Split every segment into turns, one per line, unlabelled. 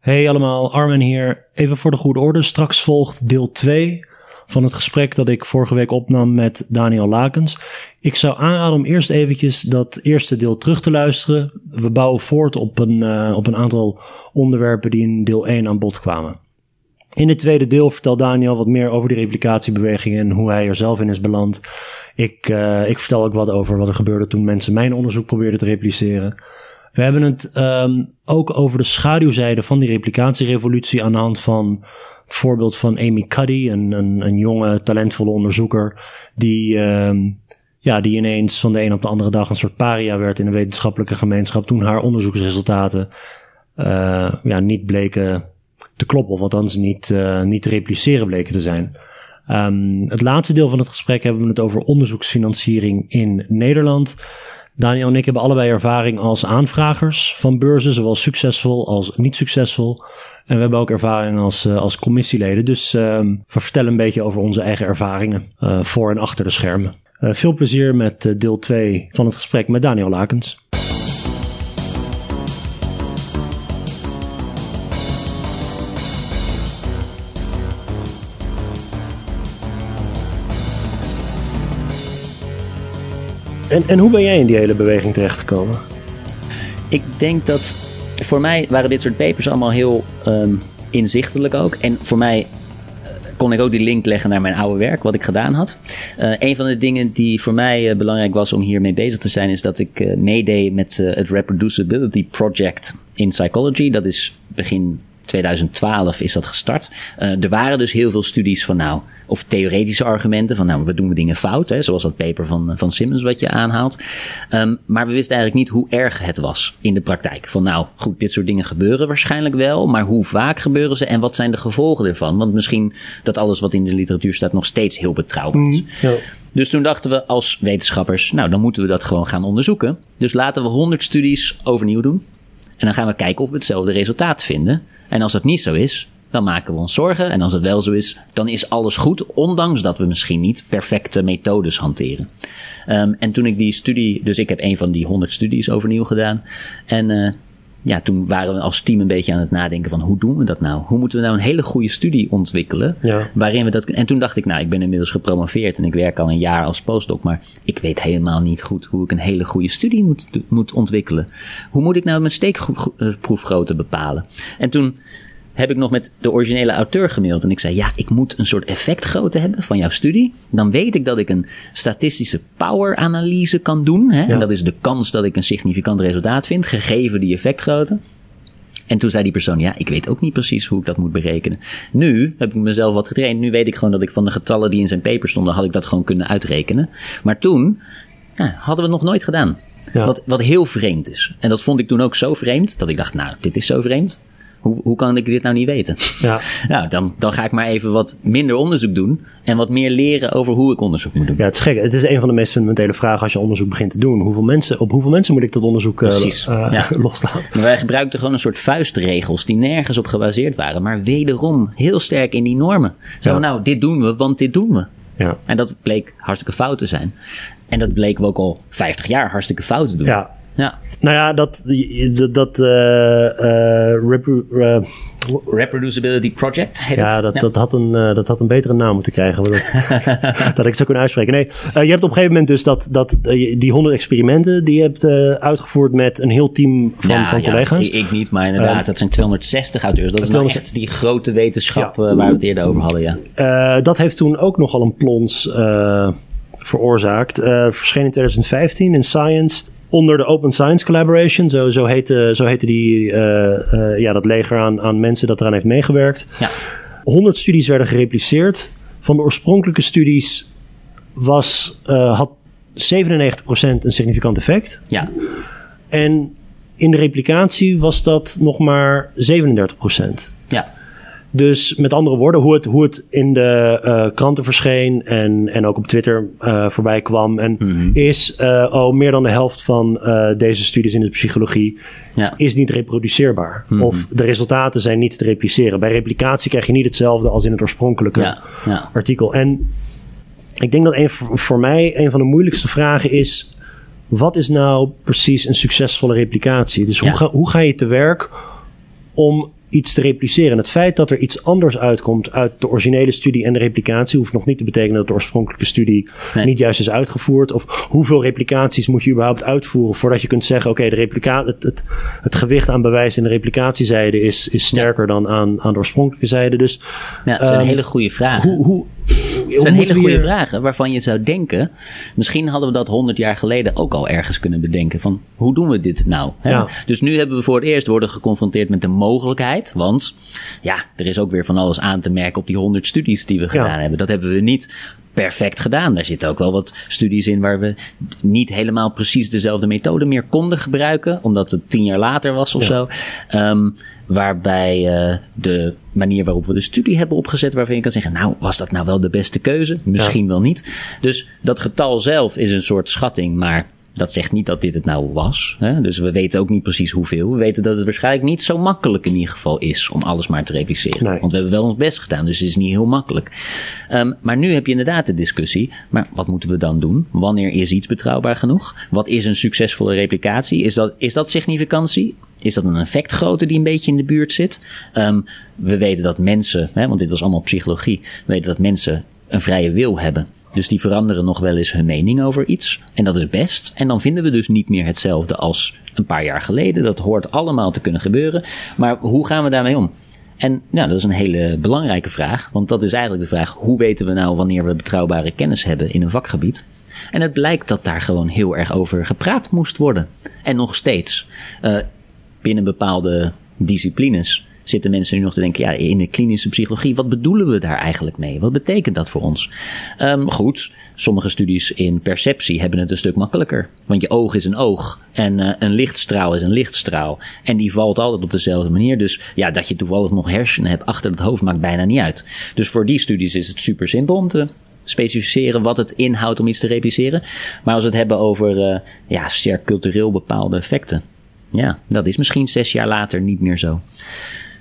Hey allemaal, Armin hier. Even voor de goede orde, straks volgt deel 2 van het gesprek dat ik vorige week opnam met Daniel Lakens. Ik zou aanraden om eerst eventjes dat eerste deel terug te luisteren. We bouwen voort op een, uh, op een aantal onderwerpen die in deel 1 aan bod kwamen. In het tweede deel vertelt Daniel wat meer over die replicatiebeweging en hoe hij er zelf in is beland. Ik, uh, ik vertel ook wat over wat er gebeurde toen mensen mijn onderzoek probeerden te repliceren. We hebben het um, ook over de schaduwzijde van die replicatierevolutie aan de hand van voorbeeld van Amy Cuddy, een, een, een jonge, talentvolle onderzoeker, die, um, ja, die ineens van de een op de andere dag een soort paria werd in de wetenschappelijke gemeenschap toen haar onderzoeksresultaten uh, ja, niet bleken te kloppen, of althans niet, uh, niet te repliceren bleken te zijn. Um, het laatste deel van het gesprek hebben we het over onderzoeksfinanciering in Nederland. Daniel en ik hebben allebei ervaring als aanvragers van beurzen, zowel succesvol als niet succesvol. En we hebben ook ervaring als, uh, als commissieleden. Dus uh, we vertellen een beetje over onze eigen ervaringen uh, voor en achter de schermen. veel plezier met deel 2 van het gesprek met Daniel Lakens. En, en hoe ben jij in die hele beweging terechtgekomen?
Ik denk dat voor mij waren dit soort papers allemaal heel um, inzichtelijk ook. En voor mij kon ik ook die link leggen naar mijn oude werk, wat ik gedaan had. Uh, een van de dingen die voor mij uh, belangrijk was om hiermee bezig te zijn, is dat ik meedeed met het Reproducibility Project in Psychology. Dat is begin 2012 is dat gestart. Uh, er waren dus heel veel studies van nou, of theoretische argumenten van nou, we doen dingen fout, hè, zoals dat paper van, van Simmons wat je aanhaalt. Um, maar we wisten eigenlijk niet hoe erg het was in de praktijk. Van nou, goed, dit soort dingen gebeuren waarschijnlijk wel, maar hoe vaak gebeuren ze en wat zijn de gevolgen ervan? Want misschien dat alles wat in de literatuur staat nog steeds heel betrouwbaar is. Mm, ja. Dus toen dachten we als wetenschappers, nou, dan moeten we dat gewoon gaan onderzoeken. Dus laten we 100 studies overnieuw doen. En dan gaan we kijken of we hetzelfde resultaat vinden. En als dat niet zo is, dan maken we ons zorgen. En als het wel zo is, dan is alles goed, ondanks dat we misschien niet perfecte methodes hanteren. Um, en toen ik die studie, dus ik heb een van die 100 studies overnieuw gedaan. En uh, ja, toen waren we als team een beetje aan het nadenken van hoe doen we dat nou? Hoe moeten we nou een hele goede studie ontwikkelen? Ja. Waarin we dat. En toen dacht ik, nou, ik ben inmiddels gepromoveerd en ik werk al een jaar als postdoc, maar ik weet helemaal niet goed hoe ik een hele goede studie moet, moet ontwikkelen. Hoe moet ik nou mijn steekproefgrootte bepalen? En toen heb ik nog met de originele auteur gemaild. En ik zei: Ja, ik moet een soort effectgrootte hebben van jouw studie. Dan weet ik dat ik een statistische power-analyse kan doen. Hè? Ja. En dat is de kans dat ik een significant resultaat vind, gegeven die effectgrootte. En toen zei die persoon: Ja, ik weet ook niet precies hoe ik dat moet berekenen. Nu heb ik mezelf wat getraind. Nu weet ik gewoon dat ik van de getallen die in zijn paper stonden, had ik dat gewoon kunnen uitrekenen. Maar toen ja, hadden we het nog nooit gedaan. Ja. Wat, wat heel vreemd is. En dat vond ik toen ook zo vreemd dat ik dacht: Nou, dit is zo vreemd. Hoe, hoe kan ik dit nou niet weten? Ja. nou, dan, dan ga ik maar even wat minder onderzoek doen en wat meer leren over hoe ik onderzoek moet doen.
Ja, het is gek. Het is een van de meest fundamentele vragen als je onderzoek begint te doen. Hoeveel mensen, op hoeveel mensen moet ik dat onderzoek uh, Precies, uh, ja. loslaten?
Maar wij gebruikten gewoon een soort vuistregels die nergens op gebaseerd waren, maar wederom heel sterk in die normen. Zo, ja. nou, dit doen we, want dit doen we. Ja. En dat bleek hartstikke fout te zijn. En dat bleken we ook al 50 jaar hartstikke fout te doen.
Ja. Ja. Nou ja, dat, dat uh, uh, repro, uh,
Reproducibility Project heet
ja,
het.
Dat, ja, dat, had een, dat had een betere naam moeten krijgen. Dat, dat ik zou kunnen uitspreken. Nee, je hebt op een gegeven moment dus dat, dat die honderd experimenten die je hebt uitgevoerd met een heel team van,
ja,
van collega's.
Ja, ik niet, maar inderdaad, dat zijn 260 auteurs. Dat is nou echt die grote wetenschap waar we het eerder over hadden,
ja. dat heeft toen ook nogal een plons veroorzaakt. verscheen in 2015 in Science onder de Open Science Collaboration. Zo, zo, heette, zo heette die, uh, uh, ja, dat leger aan, aan mensen dat eraan heeft meegewerkt. Ja. 100 studies werden gerepliceerd. Van de oorspronkelijke studies was, uh, had 97% een significant effect.
Ja.
En in de replicatie was dat nog maar 37%. Dus met andere woorden, hoe het, hoe het in de uh, kranten verscheen en, en ook op Twitter uh, voorbij kwam, en mm-hmm. is uh, oh, meer dan de helft van deze studies in de psychologie ja. is niet reproduceerbaar. Mm-hmm. Of de resultaten zijn niet te repliceren. Bij replicatie krijg je niet hetzelfde als in het oorspronkelijke
ja, ja.
artikel. En ik denk dat een, voor mij een van de moeilijkste vragen is: wat is nou precies een succesvolle replicatie? Dus hoe, ga, hoe ga je te werk om iets te repliceren. En het feit dat er iets anders uitkomt uit de originele studie en de replicatie hoeft nog niet te betekenen dat de oorspronkelijke studie
Nee.
niet juist is uitgevoerd. Of hoeveel replicaties moet je überhaupt uitvoeren voordat je kunt zeggen: oké, de replica het, het, het gewicht aan bewijs in de replicatiezijde is, is sterker dan aan, aan de oorspronkelijke zijde. Dus
Ja, het zijn
Ehm,
hele goede vragen.
hoe, hoe,
Het zijn hele goede vragen waarvan je zou denken, misschien hadden we dat honderd jaar geleden ook al ergens kunnen bedenken van hoe doen we dit nou? Hè?
Ja.
Dus nu hebben we voor het eerst worden geconfronteerd met de mogelijkheid, want ja, er is ook weer van alles aan te merken op die honderd studies die we gedaan hebben. Dat hebben we niet perfect gedaan. Daar zitten ook wel wat studies in waar we niet helemaal precies dezelfde methode meer konden gebruiken, omdat het tien jaar later was of
Ja.
zo. Ehm, waarbij eh, de manier waarop we de studie hebben opgezet, waarvan je kan zeggen, nou, was dat nou wel de beste keuze? Misschien wel niet. Dus dat getal zelf is een soort schatting, maar dat zegt niet dat dit het nou was. Hè? Dus we weten ook niet precies hoeveel. We weten dat het waarschijnlijk niet zo makkelijk in ieder geval is om alles maar te repliceren.
Nee.
Want we hebben wel ons best gedaan, dus het is niet heel makkelijk. Ehm, maar nu heb je inderdaad de discussie. Maar wat moeten we dan doen? Wanneer is iets betrouwbaar genoeg? Wat is een succesvolle replicatie? Is dat, is dat significantie? Is dat een effectgrootte die een beetje in de buurt zit? Ehm, we weten dat mensen, hè, want dit was allemaal psychologie, we weten dat mensen een vrije wil hebben. Dus die veranderen nog wel eens hun mening over iets. En dat is best. En dan vinden we dus niet meer hetzelfde als een paar jaar geleden. Dat hoort allemaal te kunnen gebeuren. Maar hoe gaan we daarmee om? En nou, dat is een hele belangrijke vraag. Want dat is eigenlijk de vraag: hoe weten we nou wanneer we betrouwbare kennis hebben in een vakgebied? En het blijkt dat daar gewoon heel erg over gepraat moest worden. En nog steeds. Eh, binnen bepaalde disciplines zitten mensen nu nog te denken, ja, in de klinische psychologie, wat bedoelen we daar eigenlijk mee? Wat betekent dat voor ons? Ehm, goed, sommige studies in perceptie hebben het een stuk makkelijker. Want je oog is een oog en eh, een lichtstraal is een lichtstraal. En die valt altijd op dezelfde manier. Dus ja, dat je toevallig nog hersenen hebt achter het hoofd maakt bijna niet uit. Dus voor die studies is het super simpel om te specificeren wat het inhoudt om iets te repliceren. Maar als we het hebben over eh, ja, sterk cultureel bepaalde effecten. Ja, dat is misschien zes jaar later niet meer zo.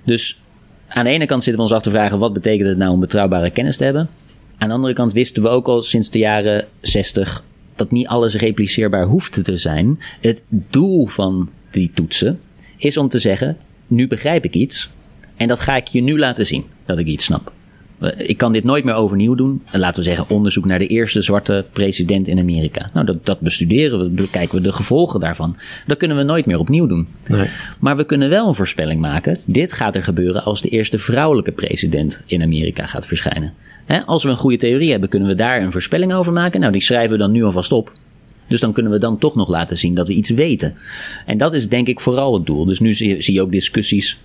Dus aan de ene kant zitten we ons af te vragen: wat betekent het nou om betrouwbare kennis te hebben? Aan de andere kant wisten we ook al sinds de jaren 60 dat niet alles repliceerbaar hoeft te zijn. Het doel van die toetsen is om te zeggen: nu begrijp ik iets en dat ga ik je nu laten zien dat ik iets snap. Ik kan dit nooit meer overnieuw doen. Laten we zeggen onderzoek naar de eerste zwarte president in Amerika. Nou, dat, dat bestuderen we, bekijken we de gevolgen daarvan. Dat kunnen we nooit meer opnieuw doen.
Nee.
Maar we kunnen wel een voorspelling maken. Dit gaat er gebeuren als de eerste vrouwelijke president in Amerika gaat verschijnen. Als we een goede theorie hebben, kunnen we daar een voorspelling over maken. Nou, die schrijven we dan nu alvast op. Dus dan kunnen we dan toch nog laten zien dat we iets weten. En dat is denk ik vooral het doel. Dus nu zie, zie je ook discussies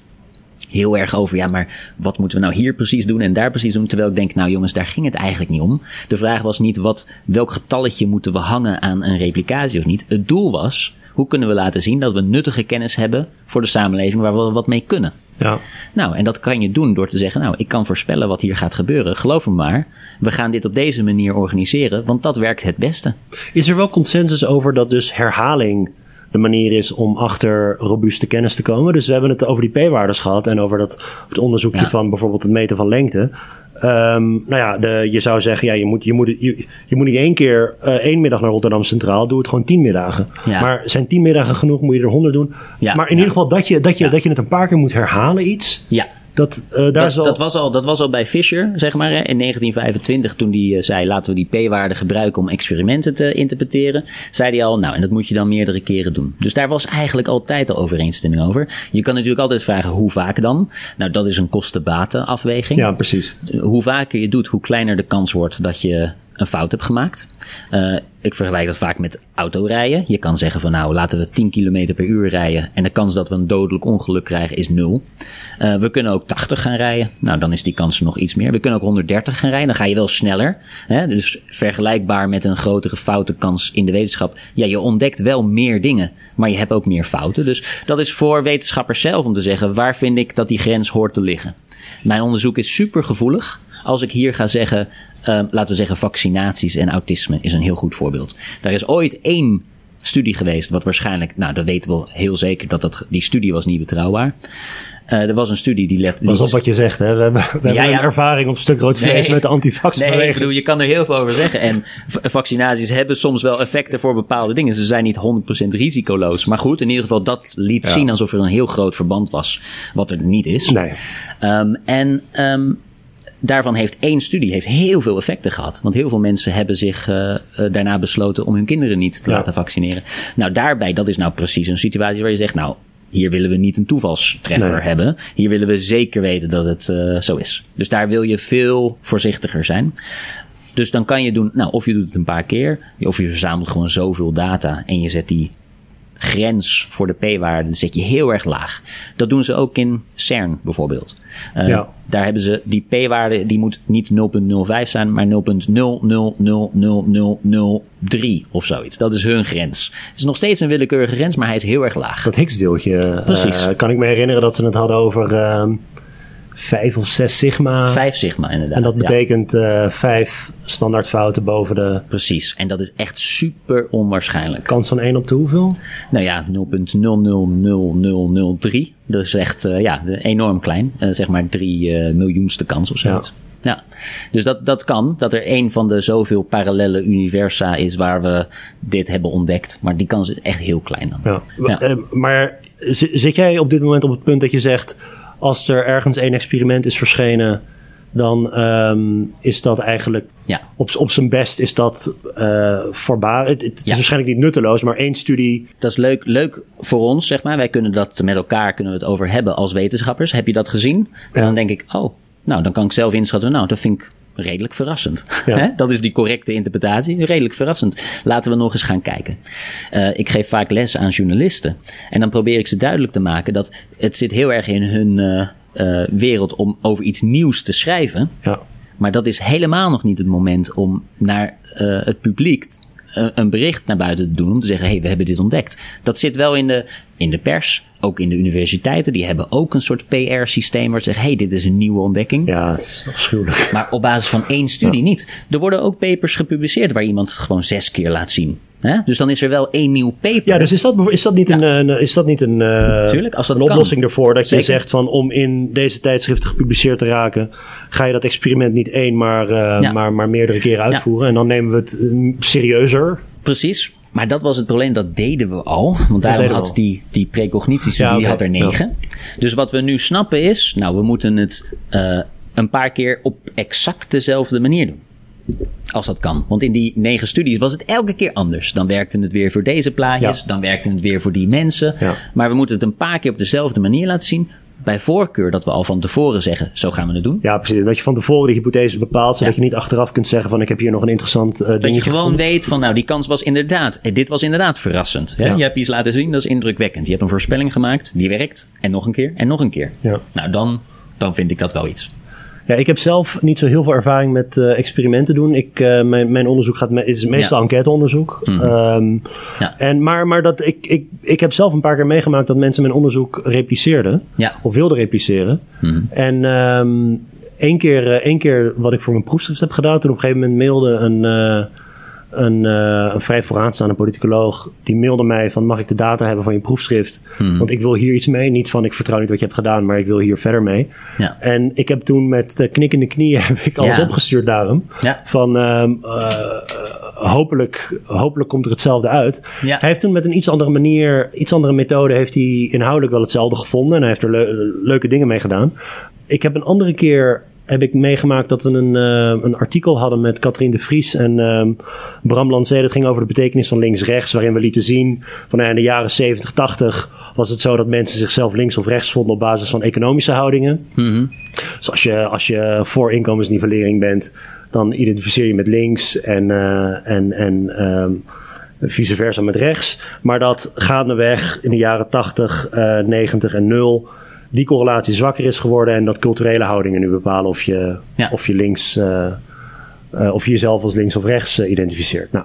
heel erg over, ja, maar wat moeten we nou hier precies doen en daar precies doen? Terwijl ik denk, nou jongens, daar ging het eigenlijk niet om. De vraag was niet wat, welk getalletje moeten we hangen aan een replicatie of niet. Het doel was, hoe kunnen we laten zien dat we nuttige kennis hebben voor de samenleving waar we wat mee kunnen?
Ja.
Nou, en dat kan je doen door te zeggen, nou, ik kan voorspellen wat hier gaat gebeuren. Geloof me maar, we gaan dit op deze manier organiseren, want dat werkt het beste.
Is er wel consensus over dat dus herhaling de manier is om achter robuuste kennis te komen? Dus we hebben het over die p-waardes gehad en over dat het onderzoekje
Ja.
van bijvoorbeeld het meten van lengte. Ehm, nou ja, de, je zou zeggen, ja, je, moet, je, moet, je, je moet niet één keer eh, één middag naar Rotterdam Centraal, doe het gewoon tien middagen.
Ja.
Maar zijn tien middagen genoeg, moet je er honderd doen.
Ja,
maar in
ja.
ieder geval dat je, dat, je, dat je het een paar keer moet herhalen iets,
Ja,
dat, eh, daar
dat, was al, dat was al bij Fisher, zeg maar, hè, in 1925, toen hij zei: laten we die p-waarde gebruiken om experimenten te interpreteren. Zei hij al: nou, en dat moet je dan meerdere keren doen. Dus daar was eigenlijk altijd al overeenstemming over. Je kan natuurlijk altijd vragen: hoe vaak dan? Nou, dat is een kosten-baten-afweging.
ja, precies.
Hoe vaker je doet, hoe kleiner de kans wordt dat je een fout hebt gemaakt. Eh, ik vergelijk dat vaak met autorijden. Je kan zeggen van nou laten we 10 km per uur rijden en de kans dat we een dodelijk ongeluk krijgen is nul. Eh, we kunnen ook 80 gaan rijden. Nou dan is die kans nog iets meer. We kunnen ook 130 gaan rijden. Dan ga je wel sneller. Hè? Dus vergelijkbaar met een grotere foutenkans in de wetenschap. Ja, je ontdekt wel meer dingen, maar je hebt ook meer fouten. Dus dat is voor wetenschappers zelf om te zeggen waar vind ik dat die grens hoort te liggen. Mijn onderzoek is super gevoelig. Als ik hier ga zeggen, eh, laten we zeggen vaccinaties en autisme is een heel goed voorbeeld. Daar is ooit één studie geweest, wat waarschijnlijk, nou, dat weten we heel zeker, dat, dat die studie was niet betrouwbaar. Uh, er was een studie die let.
Pas op wat je zegt, hè? We hebben, we ja, hebben ja. ervaring op stuk rood vlees met de antivaxbeweging.
Nee, ik bedoel, je kan er heel veel over zeggen. En vaccinaties hebben soms wel effecten voor bepaalde dingen. Ze zijn niet 100% risicoloos. Maar goed, in ieder geval, dat liet zien alsof er een heel groot verband was. Wat er niet is.
Nee.
Um, en um, daarvan heeft één studie heeft heel veel effecten gehad. Want heel veel mensen hebben zich uh, daarna besloten om hun kinderen niet te ja. laten vaccineren. Nou, daarbij, dat is nou precies een situatie waar je zegt, nou, hier willen we niet een toevalstreffer nee. hebben. Hier willen we zeker weten dat het uh, zo is. Dus daar wil je veel voorzichtiger zijn. Dus dan kan je doen, nou, of je doet het een paar keer, of je verzamelt gewoon zoveel data en je zet die grens voor de p-waarde zet je heel erg laag. Dat doen ze ook in CERN bijvoorbeeld. Uh, ja. Daar hebben ze die p-waarde, die moet niet 0.05 zijn, maar 0.0000003 of zoiets. Dat is hun grens. Het is nog steeds een willekeurige grens, maar hij is heel erg laag.
Dat Higgs-deeltje,
Precies.
Uh, kan ik me herinneren dat ze het hadden over... Uh, vijf of zes sigma.
Vijf sigma, inderdaad.
En dat betekent ja. uh, vijf standaardfouten boven de.
Precies, en dat is echt super onwaarschijnlijk.
Kans van 1 op de hoeveel?
Nou ja, 0.000003. Dat is echt uh, ja, enorm klein. Uh, zeg maar 3 miljoenste kans of zoiets. Ja. Ja, dus dat, dat kan. Dat er een van de zoveel parallele universa is waar we dit hebben ontdekt. Maar die kans is echt heel klein dan.
Ja. ja. maar zit jij op dit moment op het punt dat je zegt als er ergens één experiment is verschenen, dan um, is dat eigenlijk
ja.
op, op zijn best is dat uh, voorbaar. Het, het is waarschijnlijk niet nutteloos, maar één studie.
Dat is leuk, leuk voor ons, zeg maar. Wij kunnen dat met elkaar kunnen we het over hebben als wetenschappers. Heb je dat gezien? En dan denk ik, oh, nou, dan kan ik zelf inschatten. Nou, dat vind ik redelijk verrassend. Ja. dat is die correcte interpretatie. Redelijk verrassend. Laten we nog eens gaan kijken. Uh, ik geef vaak les aan journalisten. En dan probeer ik ze duidelijk te maken dat het zit heel erg in hun uh, uh, wereld om over iets nieuws te schrijven.
Ja.
Maar dat is helemaal nog niet het moment om naar het publiek een bericht naar buiten te doen om te zeggen: hé, hey, we hebben dit ontdekt. Dat zit wel in de, in de pers, ook in de universiteiten. Die hebben ook een soort PR-systeem waar ze zeggen: hé, hey, dit is een nieuwe ontdekking.
Ja, het is afschuwelijk.
Maar op basis van één studie ja. niet. Er worden ook papers gepubliceerd waar iemand het gewoon zes keer laat zien. Hè? Dus dan is er wel één nieuw paper.
Ja, dus is dat, is dat niet ja. een, is dat niet een, uh,
Tuurlijk, als dat
een oplossing ervoor? Dat Zeker. je zegt van om in deze tijdschriften gepubliceerd te raken, ga je dat experiment niet één, maar, uh, ja. maar, maar meerdere keren uitvoeren. En dan nemen we het uh, serieuzer.
Precies. Maar dat was het probleem, dat deden we al. Want daarom had die, die precognitiestudie ja, okay. had er negen. Ja. Dus wat we nu snappen is, nou, we moeten het uh, een paar keer op exact dezelfde manier doen. Als dat kan. Want in die negen studies was het elke keer anders. Dan werkte het weer voor deze plaatjes, ja. dan werkte het weer voor die mensen. Maar we moeten het een paar keer op dezelfde manier laten zien bij voorkeur dat we al van tevoren zeggen, zo gaan we het doen.
Ja, precies. Dat je van tevoren de hypothese bepaalt, zodat ja. je niet achteraf kunt zeggen van ik heb hier nog een interessant uh,
Dat je gewoon gevonden. weet van nou die kans was inderdaad, dit was inderdaad verrassend. Hè? Je hebt iets laten zien, dat is indrukwekkend. Je hebt een voorspelling gemaakt, die werkt. En nog een keer, en nog een keer.
Ja.
Nou dan, dan vind ik dat wel iets.
Ja, ik heb zelf niet zo heel veel ervaring met uh, experimenten doen. Ik, uh, mijn, mijn onderzoek gaat me, is meestal ja. enquêteonderzoek.
Mhm.
Um,
ja.
en, maar maar dat, ik, ik, ik heb zelf een paar keer meegemaakt dat mensen mijn onderzoek repliceerden.
Ja.
Of wilden repliceren.
Mm.
En um, één, keer, uh, één keer wat ik voor mijn proefschrift heb gedaan, toen op een gegeven moment mailde een een, uh, een vrij vooraanstaande politicoloog. Die mailde mij van mag ik de data hebben van je proefschrift?
Hmm.
Want ik wil hier iets mee. Niet van ik vertrouw niet wat je hebt gedaan, maar ik wil hier verder mee.
Ja.
En ik heb toen met uh, knikkende knieën heb ik alles
Ja.
opgestuurd.
Ja.
Van ehm, uh, hopelijk, hopelijk komt er hetzelfde uit. Hij heeft toen met een iets andere manier, iets andere methode, heeft hij inhoudelijk wel hetzelfde gevonden. En hij heeft er le leuke dingen mee gedaan. Ik heb een andere keer heb ik meegemaakt dat we een, uh, een artikel hadden met Katrien de Vries en um, Bram Lancé. Dat ging over de betekenis van links-rechts, waarin we lieten zien van nou, in de jaren 70, 80 was het zo dat mensen zichzelf links of rechts vonden op basis van economische houdingen.
Mm -hmm.
Dus als je, als je voor inkomensnivellering bent, dan identificeer je met links en, uh, en, en um, vice versa met rechts. Maar dat gaandeweg in de jaren 80, uh, 90 en 0 die correlatie zwakker is geworden en dat culturele houdingen nu bepalen of je,
ja.
of je links, uh, Uh, of je jezelf als links of rechts uh, identificeert. Nou,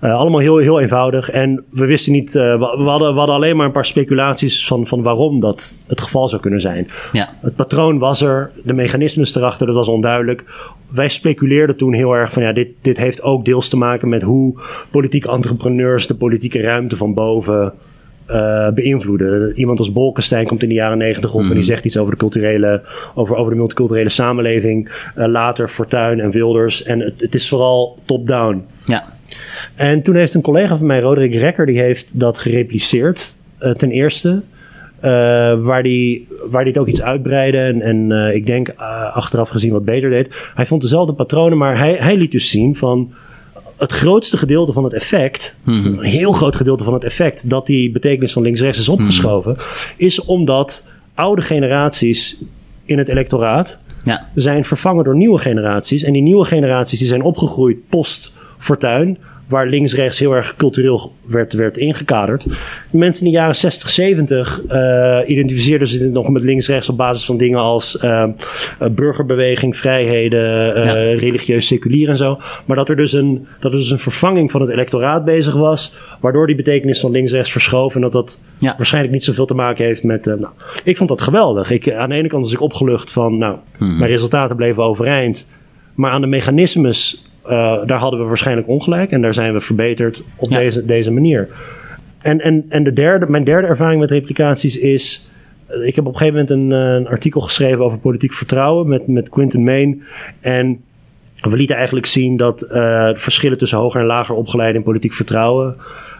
allemaal heel, heel eenvoudig. En we wisten niet, we, we, hadden, we hadden alleen maar een paar speculaties van, van waarom dat het geval zou kunnen zijn.
Ja.
Het patroon was er, de mechanismes erachter, dat was onduidelijk. Wij speculeerden toen heel erg van ja, dit, dit heeft ook deels te maken met hoe politieke entrepreneurs de politieke ruimte van boven uh, beïnvloeden. Iemand als Bolkestein komt in de jaren negentig op en die zegt iets over de culturele, over, over de multiculturele samenleving. Uh, later Fortuyn en Wilders. En het, het is vooral top-down.
Ja.
En toen heeft een collega van mij, Roderick Rekker, die heeft dat gerepliceerd. Uh, ten eerste. waar die, waar die het ook iets uitbreidde en, en ik denk achteraf gezien wat beter deed. Hij vond dezelfde patronen, maar hij, hij liet dus zien van het grootste gedeelte van het effect,
Mhm.
een heel groot gedeelte van het effect dat die betekenis van links-rechts is opgeschoven, is omdat oude generaties in het electoraat
Ja.
zijn vervangen door nieuwe generaties. En die nieuwe generaties die zijn opgegroeid post-Fortuin, waar links-rechts heel erg cultureel werd, werd ingekaderd. De mensen in de jaren 60, 70 uh, identificeerden zich nog met links-rechts op basis van dingen als uh, burgerbeweging, vrijheden, uh,
Ja.
religieus seculier en zo. Maar dat er, dus een, dat er dus een vervanging van het electoraat bezig was, waardoor die betekenis van links-rechts verschoof en dat dat
Ja.
waarschijnlijk niet zoveel te maken heeft met. eh, nou, ik vond dat geweldig. Ik, aan de ene kant was ik opgelucht van, nou,
Mhm.
mijn resultaten bleven overeind. Maar aan de mechanismes, uh, daar hadden we waarschijnlijk ongelijk. En daar zijn we verbeterd op
Ja.
deze, deze manier. En, en, en de derde, mijn derde ervaring met replicaties is. eh, Ik heb op een gegeven moment een, uh, een artikel geschreven over politiek vertrouwen met, met Quinten Main. En we lieten eigenlijk zien dat uh, de verschillen tussen hoger en lager opgeleide in politiek vertrouwen.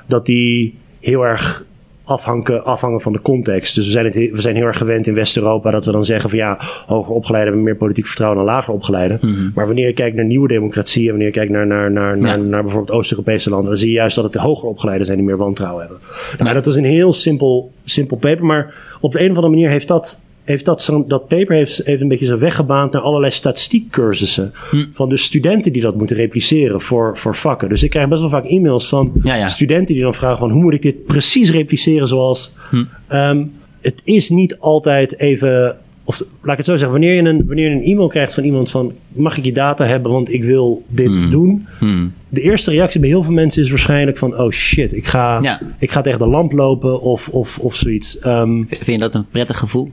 dat die heel erg afhangen, afhangen van de context. Dus we zijn, het, we zijn heel erg gewend in West-Europa dat we dan zeggen van ja, hoger opgeleiden hebben meer politiek vertrouwen dan lager opgeleiden.
Mhm.
Maar wanneer je kijkt naar nieuwe democratieën, wanneer je kijkt naar, naar, naar, naar,
Ja.
naar bijvoorbeeld Oost-Europese landen, dan zie je juist dat het de hoger opgeleiden zijn die meer wantrouwen hebben. Nou, dat is een heel simpel, simpel paper, maar op de een of andere manier heeft dat. Heeft dat, dat paper heeft, heeft een beetje zo weggebaand naar allerlei statistiekcursussen.
Hm.
Van de studenten die dat moeten repliceren voor, voor vakken. Dus ik krijg best wel vaak e-mails van
Ja, ja.
studenten die dan vragen van hoe moet ik dit precies repliceren zoals.
Hm.
Ehm, het is niet altijd even. Of laat ik het zo zeggen, wanneer je een, wanneer je een e-mail krijgt van iemand van mag ik je data hebben, want ik wil dit
Hm.
doen.
Hmm.
De eerste reactie bij heel veel mensen is waarschijnlijk van oh shit, ik ga,
Ja.
ik ga tegen de lamp lopen of, of, of zoiets. Ehm,
Vind je dat een prettig gevoel?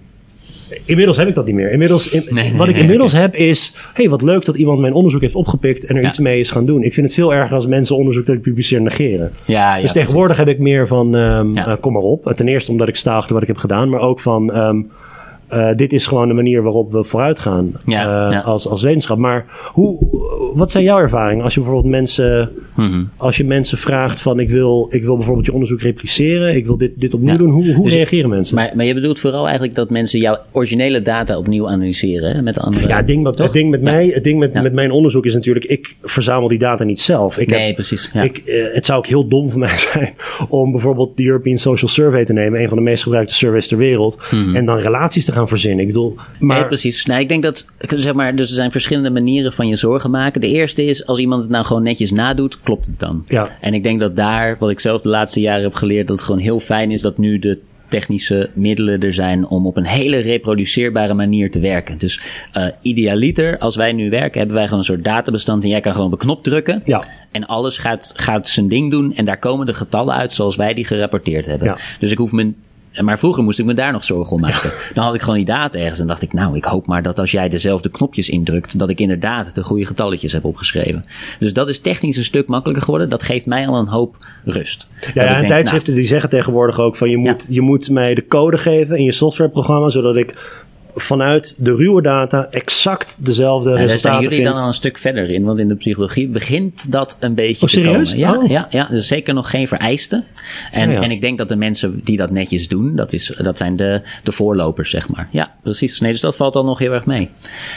Inmiddels heb ik dat niet meer. Inmiddels, in-
Nee, nee,
wat ik
nee,
inmiddels heb is, hey, wat leuk dat iemand mijn onderzoek heeft opgepikt en er
Ja.
iets mee is gaan doen. Ik vind het veel erger als mensen onderzoek dat ik publiceer negeren.
Ja, ja.
dus tegenwoordig heb ik meer van, ehm, eh, kom maar op. Ten eerste omdat ik sta achter wat ik heb gedaan, maar ook van, ehm, eh, dit is gewoon de manier waarop we vooruit gaan
Ja,
eh,
ja.
Als, als wetenschap. Maar hoe, wat zijn jouw ervaringen als je bijvoorbeeld mensen,
Mhm.
als je mensen vraagt van, ik wil, ik wil bijvoorbeeld je onderzoek repliceren, ik wil dit, dit opnieuw
Ja.
doen. Hoe, hoe
Dus-
reageren mensen?
Maar, maar je bedoelt vooral eigenlijk dat mensen jouw originele data opnieuw analyseren, hè, met andere...
Ja, het ding, wat, het ding met mij, het ding met, met mijn onderzoek is natuurlijk, ik verzamel die data niet zelf. Ik
nee,
heb,
precies.
Ik, eh, het zou ook heel dom van mij zijn om bijvoorbeeld de European Social Survey te nemen, een van de meest gebruikte surveys ter wereld, en dan relaties te gaan verzinnen. Ik bedoel, maar.
Nee, precies. Nee, ik denk dat, zeg maar, dus er zijn verschillende manieren van je zorgen maken. De eerste is, als iemand het nou gewoon netjes nadoet, klopt het dan.
Ja.
En ik denk dat daar, wat ik zelf de laatste jaren heb geleerd, dat het gewoon heel fijn is dat nu de technische middelen er zijn om op een hele reproduceerbare manier te werken. Dus eh, idealiter, als wij nu werken, hebben wij gewoon een soort databestand en jij kan gewoon op een knop drukken.
Ja.
En alles gaat, gaat zijn ding doen en daar komen de getallen uit zoals wij die gerapporteerd hebben.
Ja.
Dus ik hoef me. Maar vroeger moest ik me daar nog zorgen om maken. Dan had ik gewoon die data ergens en dacht ik, nou, ik hoop maar dat als jij dezelfde knopjes indrukt, dat ik inderdaad de goede getalletjes heb opgeschreven. Dus dat is technisch een stuk makkelijker geworden. Dat geeft mij al een hoop rust.
Ja, en
denk,
tijdschriften die zeggen tegenwoordig ook van je moet, je moet mij de code geven in je softwareprogramma, zodat ik vanuit de ruwe data exact dezelfde
Nou, daar zijn
resultaten
jullie dan al een stuk verder in, want in de psychologie begint dat een beetje
Oh,
te
serieus?
komen. Ja,
Oh.
ja, ja, dus zeker nog geen vereiste. En,
Oh, ja.
en ik denk dat de mensen die dat netjes doen, dat, is, dat zijn de, de voorlopers, zeg maar. Ja, precies. Nee, dus dat valt al nog heel erg mee.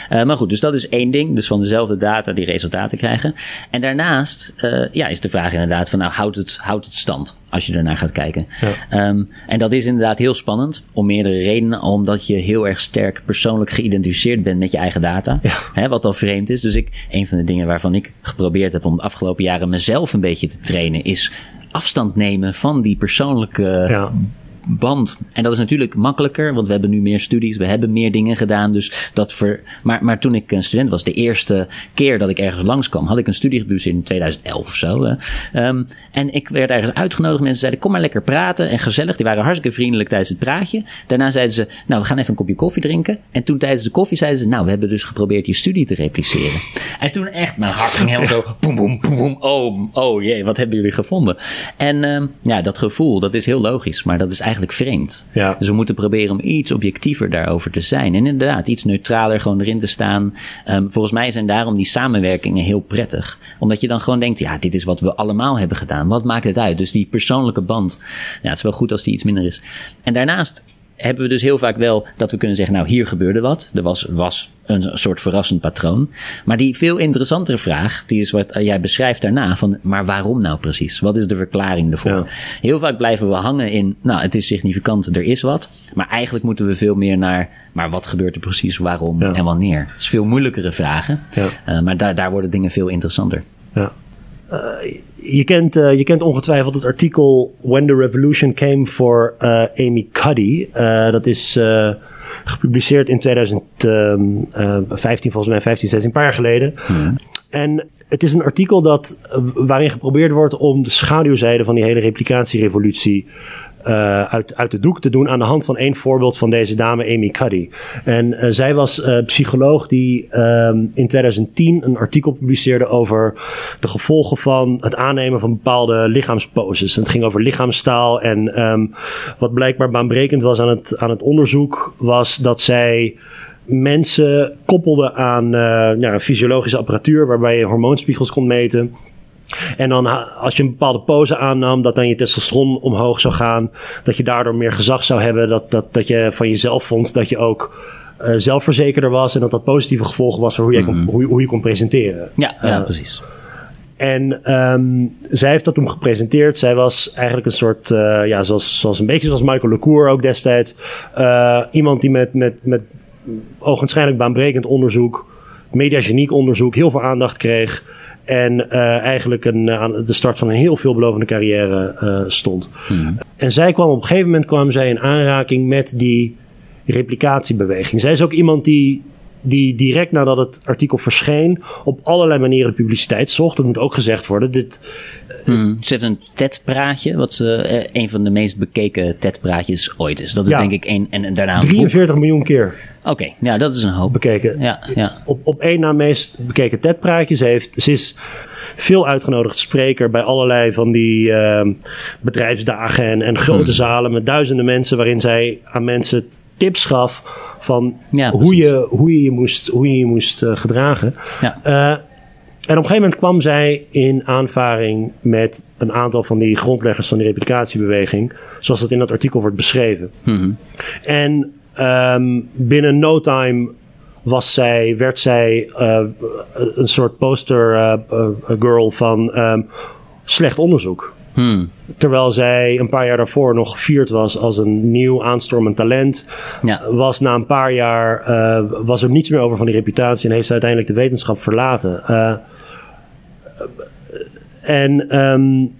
Eh, maar goed, dus dat is één ding. Dus van dezelfde data die resultaten krijgen. En daarnaast eh, ja, is de vraag inderdaad van, nou, houdt het, houdt het stand? Als je ernaar gaat kijken. Ehm, en dat is inderdaad heel spannend. Om meerdere redenen. Omdat je heel erg sterk persoonlijk geïdentificeerd bent met je eigen data.
Ja.
Hè, wat al vreemd is. Dus ik, een van de dingen waarvan ik geprobeerd heb om de afgelopen jaren mezelf een beetje te trainen, is afstand nemen van die persoonlijke
Ja.
Band. En dat is natuurlijk makkelijker, want we hebben nu meer studies, we hebben meer dingen gedaan. Dus dat ver, maar, maar toen ik een student was, de eerste keer dat ik ergens langskwam, had ik een studie in 2011 of zo. Um, en ik werd ergens uitgenodigd. Mensen zeiden: Kom maar lekker praten en gezellig. Die waren hartstikke vriendelijk tijdens het praatje. Daarna zeiden ze: Nou, we gaan even een kopje koffie drinken. En toen tijdens de koffie zeiden ze: Nou, we hebben dus geprobeerd je studie te repliceren. En toen echt, mijn hart ging helemaal zo: boem, boem, boem. Oh, oh jee, wat hebben jullie gevonden? En um, ja, dat gevoel, dat is heel logisch, maar dat is eigenlijk vreemd. Ja. Dus we moeten proberen om iets objectiever daarover te zijn. En inderdaad, iets neutraler gewoon erin te staan. Um, volgens mij zijn daarom die samenwerkingen heel prettig. Omdat je dan gewoon denkt, ja, dit is wat we allemaal hebben gedaan. Wat maakt het uit? Dus die persoonlijke band, ja, het is wel goed als die iets minder is. En daarnaast hebben we dus heel vaak wel dat we kunnen zeggen, nou hier gebeurde wat. Er was, was een soort verrassend patroon. Maar die veel interessantere vraag, die is wat jij beschrijft daarna, van maar waarom nou precies? Wat is de verklaring ervoor? Heel vaak blijven we hangen in, nou het is significant, er is wat. Maar eigenlijk moeten we veel meer naar, maar wat gebeurt er precies, waarom en wanneer? Dat is veel moeilijkere vragen, ja. uh, maar daar, daar worden dingen veel interessanter.
Ja. Uh, je, kent, uh, je kent ongetwijfeld het artikel When the Revolution Came for uh, Amy Cuddy. dat is gepubliceerd in 2015, volgens mij 15, 16, een paar jaar geleden. Hmm. En het is een artikel dat, waarin geprobeerd wordt om de schaduwzijde van die hele replicatierevolutie uh, uit, uit de doek te doen aan de hand van één voorbeeld van deze dame, Amy Cuddy. En uh, zij was uh, psycholoog die um, in 2010 een artikel publiceerde over de gevolgen van het aannemen van bepaalde lichaamsposes. En het ging over lichaamstaal en um, wat blijkbaar baanbrekend was aan het, aan het onderzoek was dat zij mensen koppelde aan ja, fysiologische apparatuur waarbij je hormoonspiegels kon meten. En dan als je een bepaalde pose aannam, dat dan je testosteron omhoog zou gaan. Dat je daardoor meer gezag zou hebben. Dat, dat, dat je van jezelf vond dat je ook uh, zelfverzekerder was. En dat dat positieve gevolgen was voor hoe, je, kon, mhm. hoe, hoe, je kon presenteren.
Ja, ja uh, precies.
En um, zij heeft dat toen gepresenteerd. Zij was eigenlijk een soort, uh, ja, zoals, zoals een beetje zoals Michael LeCour ook destijds. iemand die met, met, met ogenschijnlijk baanbrekend onderzoek, mediageniek onderzoek, heel veel aandacht kreeg. En uh, eigenlijk een, uh, aan de start van een heel veelbelovende carrière uh, stond. Hmm. En zij kwam op een gegeven moment kwam zij in aanraking met die replicatiebeweging. Zij is ook iemand die die direct nadat het artikel verscheen op allerlei manieren publiciteit zocht. Dat moet ook gezegd worden. Dit,
hmm. Ze heeft een TED-praatje, wat uh, een van de meest bekeken TED-praatjes ooit is. Dat is denk ik één. En, en daarna
43 miljoen keer.
Oké, ja, dat is een hoop.
Bekeken.
Ja, ja.
Op, op één na meest bekeken TED-praatjes heeft. Ze is veel uitgenodigd spreker bij allerlei van die uh, bedrijfsdagen en, en grote hmm. zalen met duizenden mensen, waarin zij aan mensen tips gaf van hoe, je, hoe je je moest, hoe je je moest uh, gedragen. Ja. Uh, en op een gegeven moment kwam zij in aanvaring met een aantal van die grondleggers van die replicatiebeweging, zoals het in dat artikel wordt beschreven. Mm -hmm. En um, binnen no time was zij, werd zij uh, een soort poster girl van um, slecht onderzoek. Hmm. Terwijl zij een paar jaar daarvoor nog gevierd was als een nieuw aanstormend talent. Ja. Was na een paar jaar uh, was er niets meer over van die reputatie en heeft ze uiteindelijk de wetenschap verlaten. Uh, en um,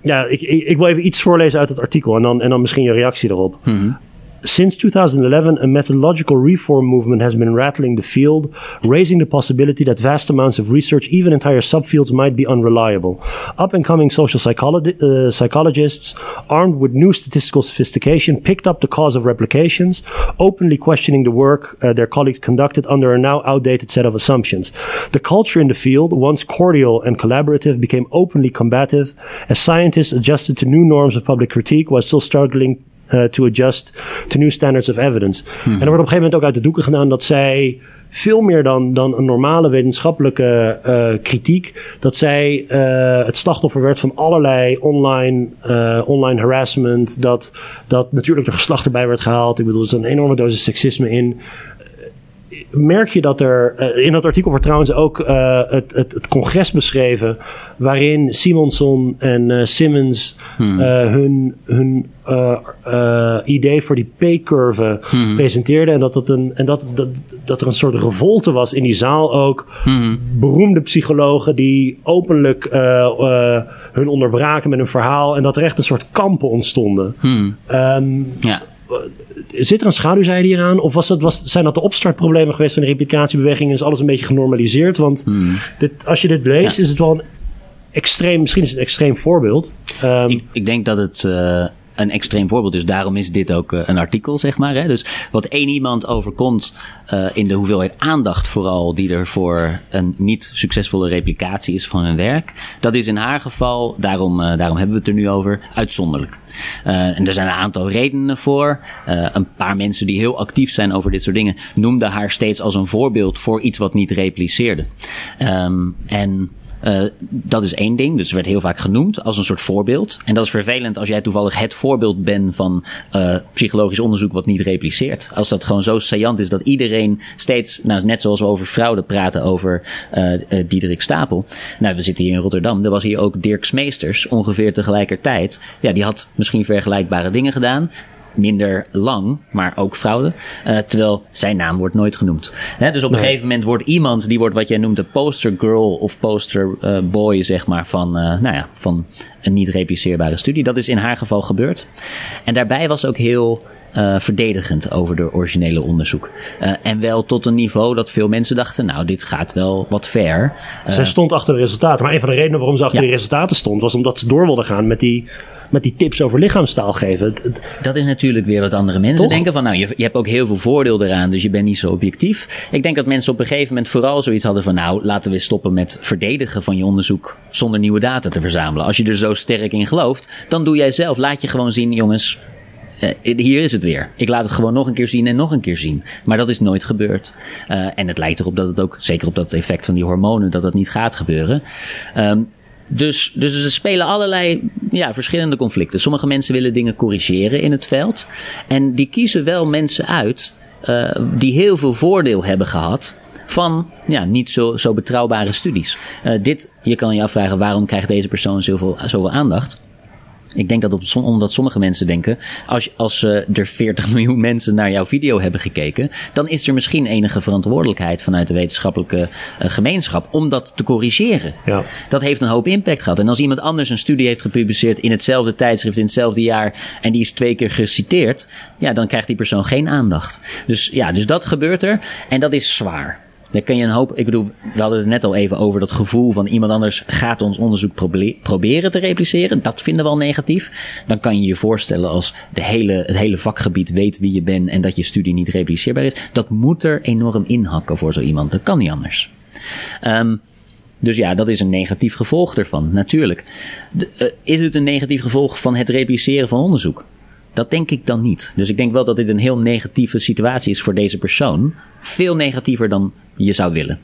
ja, ik, ik, ik, wil even iets voorlezen uit het artikel en dan, en dan misschien je reactie erop. Hmm. Since 2011, a methodological reform movement has been rattling the field, raising the possibility that vast amounts of research, even entire subfields, might be unreliable. Up and coming social uh, psychologists, armed with new statistical sophistication, picked up the cause of replications, openly questioning the work uh, their colleagues conducted under a now outdated set of assumptions. The culture in the field, once cordial and collaborative, became openly combative as scientists adjusted to new norms of public critique while still struggling uh, to adjust to new standards of evidence. En er wordt op een gegeven moment ook uit de doeken gedaan dat zij veel meer dan, dan een normale wetenschappelijke uh, kritiek, dat zij uh, het slachtoffer werd van allerlei online, online harassment, dat, dat natuurlijk de geslacht erbij werd gehaald. Ik bedoel, er is een enorme dosis seksisme in merk je dat er. eh, in dat artikel wordt trouwens ook eh, het, het, het congres beschreven. waarin Simonson en eh, Simmons
Hmm.
hun, hun idee voor die P-curve
Hmm.
presenteerden. En, dat, dat, een, en dat, dat, dat er een soort revolte was in die zaal ook.
Hmm.
Beroemde psychologen die openlijk hun onderbraken met een verhaal. En dat er echt een soort kampen ontstonden. Ehm,
Ja.
Zit er een schaduwzijde hieraan? Of was dat, was, zijn dat de opstartproblemen geweest van de replicatiebeweging? En is alles een beetje genormaliseerd? Want
Hmm.
dit, als je dit leest,
Ja.
is het wel een extreem, misschien is het een extreem voorbeeld. Ehm,
Ik, ik denk dat het eh, een extreem voorbeeld is. Daarom is dit ook eh, een artikel, zeg maar. Hè? Dus wat één iemand overkomt eh, in de hoeveelheid aandacht vooral... die er voor een niet succesvolle replicatie is van hun werk... dat is in haar geval, daarom, eh, daarom hebben we het er nu over, uitzonderlijk. En er zijn een aantal redenen voor. Een paar mensen die heel actief zijn over dit soort dingen... noemden haar steeds als een voorbeeld voor iets wat niet repliceerde. Ehm, en... Eh, dat is één ding. Dus werd heel vaak genoemd als een soort voorbeeld. En dat is vervelend als jij toevallig het voorbeeld bent van eh, psychologisch onderzoek wat niet repliceert. Als dat gewoon zo saillant is dat iedereen steeds, nou, net zoals we over fraude praten over eh, Diederik Stapel. Nou, we zitten hier in Rotterdam. Er was hier ook Dirk Smeesters, ongeveer tegelijkertijd. Ja, die had misschien vergelijkbare dingen gedaan minder lang, maar ook fraude. Eh, terwijl zijn naam wordt nooit genoemd. Hè, dus op een
Nee.
gegeven moment wordt iemand, die wordt wat jij noemt de poster girl of poster eh, boy, zeg maar, van, eh, nou ja, van een niet repliceerbare studie. Dat is in haar geval gebeurd. En daarbij was ook heel verdedigend over de originele onderzoek. En wel tot een niveau dat veel mensen dachten, nou, dit gaat wel wat ver. Eh,
zij stond achter de resultaten. Maar een van de redenen waarom ze achter
Ja.
die resultaten stond... was omdat ze door wilden gaan met die, met die tips over lichaamstaal geven. Het- het-
Dat is natuurlijk weer wat andere mensen
Toch?
denken. Van nou, je, je hebt ook heel veel voordeel eraan, dus je bent niet zo objectief. Ik denk dat mensen op een gegeven moment vooral zoiets hadden van nou, laten we stoppen met verdedigen van je onderzoek zonder nieuwe data te verzamelen. Als je er zo sterk in gelooft, dan doe jij zelf. Laat je gewoon zien, jongens. eh, hier is het weer. Ik laat het gewoon nog een keer zien en nog een keer zien. Maar dat is nooit gebeurd. Eh, en het lijkt erop dat het ook, zeker op dat effect van die hormonen, dat dat niet gaat gebeuren. Ehm, dus, dus er spelen allerlei ja, verschillende conflicten. Sommige mensen willen dingen corrigeren in het veld. En die kiezen wel mensen uit eh, die heel veel voordeel hebben gehad van ja, niet zo, zo betrouwbare studies. Eh, dit, je kan je afvragen waarom krijgt deze persoon zoveel, zoveel aandacht. Ik denk dat op, omdat sommige mensen denken, als, als eh, er 40 miljoen mensen naar jouw video hebben gekeken, dan is er misschien enige verantwoordelijkheid vanuit de wetenschappelijke eh, gemeenschap om dat te corrigeren.
Ja.
Dat heeft een hoop impact gehad. En als iemand anders een studie heeft gepubliceerd in hetzelfde tijdschrift, in hetzelfde jaar, en die is twee keer geciteerd, ja, dan krijgt die persoon geen aandacht. Dus ja, dus dat gebeurt er. En dat is zwaar. Dan kun je een hoop, ik bedoel, we hadden het net al even over dat gevoel van iemand anders gaat ons onderzoek proberen te repliceren. Dat vinden we al negatief. Dan kan je je voorstellen als de hele, het hele vakgebied weet wie je bent en dat je studie niet repliceerbaar is. Dat moet er enorm inhakken voor zo iemand. Dat kan niet anders. Ehm, dus ja, dat is een negatief gevolg ervan, natuurlijk. Eh, is het een negatief gevolg van het repliceren van onderzoek? Dat denk ik dan niet. Dus ik denk wel dat dit een heel negatieve situatie is voor deze persoon. Veel negatiever dan je zou willen.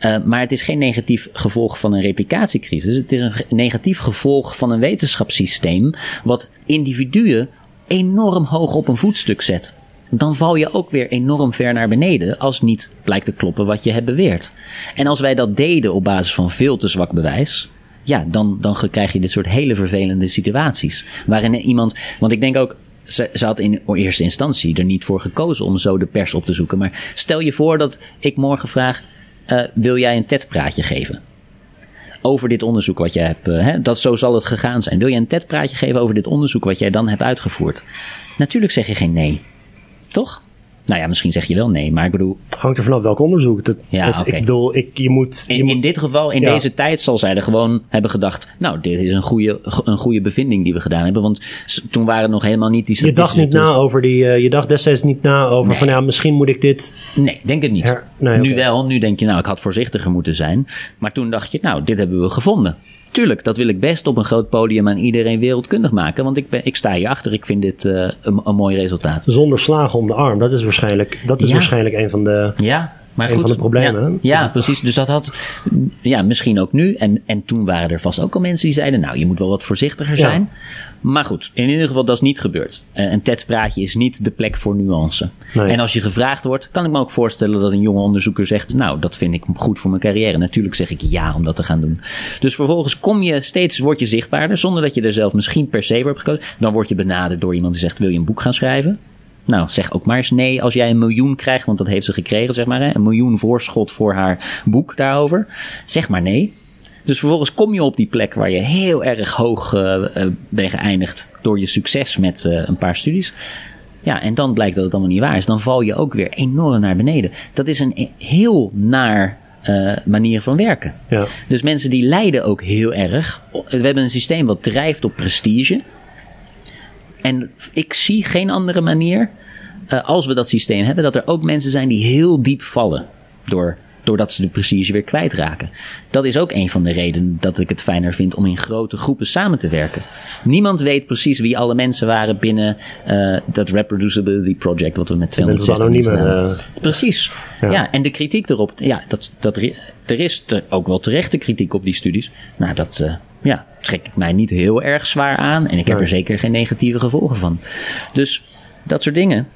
Uh, maar het is geen negatief gevolg van een replicatiecrisis. Het is een negatief gevolg van een wetenschapssysteem. wat individuen enorm hoog op een voetstuk zet. Dan val je ook weer enorm ver naar beneden. als niet blijkt te kloppen wat je hebt beweerd. En als wij dat deden op basis van veel te zwak bewijs. Ja, dan, dan krijg je dit soort hele vervelende situaties. Waarin iemand. Want ik denk ook. Ze, had in eerste instantie er niet voor gekozen om zo de pers op te zoeken. Maar stel je voor dat ik morgen vraag: uh, wil jij een TED-praatje geven? Over dit onderzoek wat jij hebt. Uh, hè, dat zo zal het gegaan zijn. Wil jij een TED-praatje geven over dit onderzoek wat jij dan hebt uitgevoerd? Natuurlijk zeg je geen nee. Toch? Nou ja, misschien zeg je wel nee, maar ik bedoel.
Hangt er vanaf welk onderzoek. Dat,
ja,
het,
okay.
Ik bedoel, ik, je moet. Je
in,
moet,
in dit geval, in ja. deze tijd, zal zij er gewoon hebben gedacht. Nou, dit is een goede, een goede bevinding die we gedaan hebben. Want toen waren nog helemaal niet die
Je dacht niet na over die. Uh, je dacht destijds niet na over nee. van ja, misschien moet ik dit.
Nee, denk het niet.
Her, nee,
nu
okay.
wel, nu denk je, nou, ik had voorzichtiger moeten zijn. Maar toen dacht je, nou, dit hebben we gevonden. Tuurlijk, dat wil ik best op een groot podium aan iedereen wereldkundig maken. Want ik, ben, ik sta hier achter. Ik vind dit uh, een, een, mooi resultaat.
Zonder slagen om de arm. Dat is waarschijnlijk, dat is
ja.
waarschijnlijk een van de.
Ja, Maar
een
goed,
van de problemen.
Ja, ja, precies. Dus dat had, ja, misschien ook nu. En, en toen waren er vast ook al mensen die zeiden, nou, je moet wel wat voorzichtiger
Ja.
zijn. Maar goed, in ieder geval, dat is niet gebeurd. Eh, een TED-praatje is niet de plek voor nuance.
Nee.
En als je gevraagd wordt, kan ik me ook voorstellen dat een jonge onderzoeker zegt, nou, dat vind ik goed voor mijn carrière. Natuurlijk zeg ik ja om dat te gaan doen. Dus vervolgens kom je steeds, word je zichtbaarder, zonder dat je er zelf misschien per se voor hebt gekozen. Dan word je benaderd door iemand die zegt, wil je een boek gaan schrijven? Nou, zeg ook maar eens nee als jij een miljoen krijgt, want dat heeft ze gekregen, zeg maar. Hè? Een miljoen voorschot voor haar boek daarover. Zeg maar nee. Dus vervolgens kom je op die plek waar je heel erg hoog eh, bent geëindigd door je succes met eh, een paar studies. Ja, en dan blijkt dat het allemaal niet waar is. Dan val je ook weer enorm naar beneden. Dat is een e- heel naar manier van werken.
Ja.
Dus mensen die lijden ook heel erg. We hebben een systeem wat drijft op prestige. En ik zie geen andere manier, eh, als we dat systeem hebben, dat er ook mensen zijn die heel diep vallen. Door, doordat ze de prestige weer kwijtraken. Dat is ook een van de redenen dat ik het fijner vind om in grote groepen samen te werken. Niemand weet precies wie alle mensen waren binnen eh, dat Reproducibility Project, wat we met
Je bent wat
260 mensen
eh,
Precies.
Ja.
Ja. en de kritiek erop, ja, dat, dat, er is ook wel terechte kritiek op die studies. Nou, dat eh, ja, trek ik mij niet heel erg zwaar aan. En ik heb
Nee.
er zeker geen negatieve gevolgen van. Dus dat soort dingen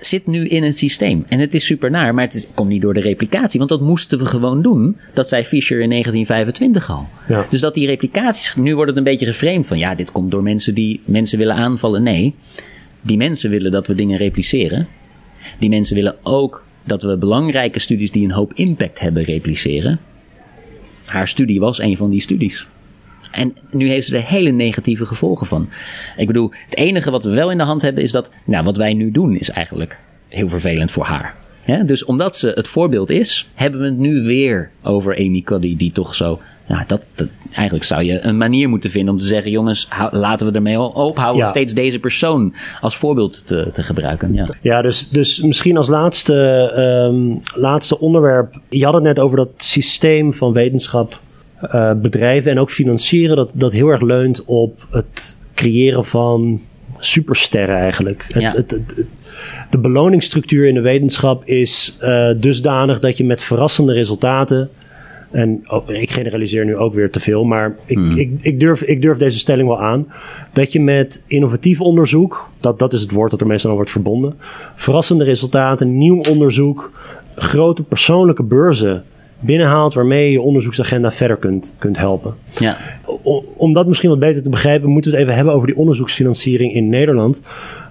zit nu in het systeem. En het is super naar, maar het is, komt niet door de replicatie. Want dat moesten we gewoon doen. Dat zei Fischer in 1925 al.
Ja.
Dus dat die replicaties, nu wordt het een beetje geframed van... ja, dit komt door mensen die mensen willen aanvallen. Nee, die mensen willen dat we dingen repliceren. Die mensen willen ook dat we belangrijke studies die een hoop impact hebben repliceren. Haar studie was een van die studies. En nu heeft ze er hele negatieve gevolgen van. Ik bedoel, het enige wat we wel in de hand hebben is dat, nou, wat wij nu doen is eigenlijk heel vervelend voor haar. Dus omdat ze het voorbeeld is, hebben we het nu weer over Amy Cuddy, die toch zo. Nou, dat, dat, eigenlijk zou je een manier moeten vinden om te zeggen: jongens, hou- laten we ermee ophouden.
Ja.
Steeds deze persoon als voorbeeld te, te gebruiken. Ja.
Ja, dus, dus misschien als laatste, ehm, laatste onderwerp. Je had het net over dat systeem van wetenschap, eh, bedrijven en ook financieren, dat, dat heel erg leunt op het creëren van supersterren eigenlijk. Het,
Ja.
het, het- het- de beloningsstructuur in de wetenschap is eh, dusdanig dat je met verrassende resultaten. En oh, ik generaliseer nu ook weer te veel, maar ik, ik, ik, durf, ik durf deze stelling wel aan. Dat je met innovatief onderzoek, dat, dat is het woord dat er meestal aan wordt verbonden. Verrassende resultaten, nieuw onderzoek, grote persoonlijke beurzen binnenhaalt waarmee je je onderzoeksagenda verder kunt, kunt helpen.
Ja.
O- om dat misschien wat beter te begrijpen, moeten we het even hebben over die onderzoeksfinanciering in Nederland.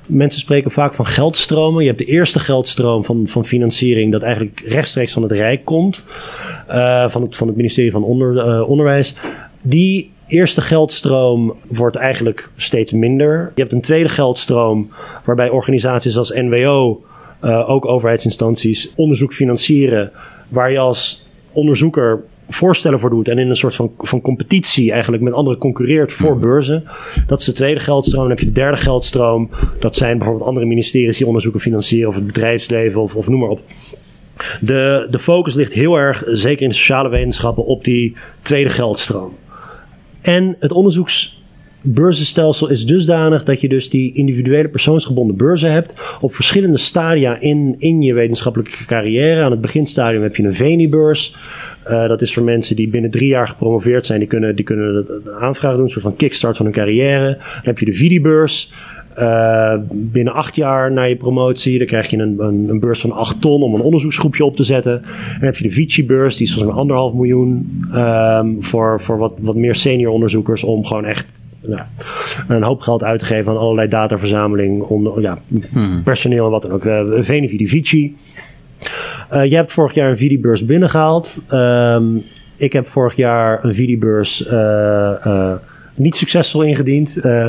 Mensen spreken vaak van geldstromen. Je hebt de eerste geldstroom van, van financiering dat eigenlijk rechtstreeks van het Rijk komt, eh, van, het, van het ministerie van Onder, eh, Onderwijs. Die eerste geldstroom wordt eigenlijk steeds minder. Je hebt een tweede geldstroom waarbij organisaties als NWO, eh, ook overheidsinstanties, onderzoek financieren, waar je als onderzoeker voorstellen voor doet en in een soort van, van competitie eigenlijk met anderen concurreert voor beurzen. Dat is de tweede geldstroom. Dan heb je de derde geldstroom. Dat zijn bijvoorbeeld andere ministeries die onderzoeken financieren of het bedrijfsleven of, of noem maar op. De, de focus ligt heel erg, zeker in de sociale wetenschappen, op die tweede geldstroom. En het onderzoeksbeurzenstelsel is dusdanig dat je dus die individuele persoonsgebonden beurzen hebt op verschillende stadia in, in je wetenschappelijke carrière. Aan het beginstadium heb je een Veni-beurs. Eh, dat is voor mensen die binnen drie jaar gepromoveerd zijn. Die kunnen, die kunnen de aanvraag doen, een soort van kickstart van hun carrière. Dan heb je de Vidi-beurs. Eh, binnen acht jaar na je promotie, dan krijg je een, een, een beurs van 8 ton om een onderzoeksgroepje op te zetten. En dan heb je de Vici-beurs, die is mij anderhalf miljoen ehm, voor, voor wat, wat meer senior onderzoekers om gewoon echt nou, een hoop geld uit te geven aan allerlei dataverzameling, om, ja, personeel en wat dan ook. Uh, Venividi Vici. Eh, jij hebt vorig jaar een Vidi-beurs binnengehaald. Ehm, ik heb vorig jaar een Vidi-beurs eh, eh, niet succesvol ingediend. Eh,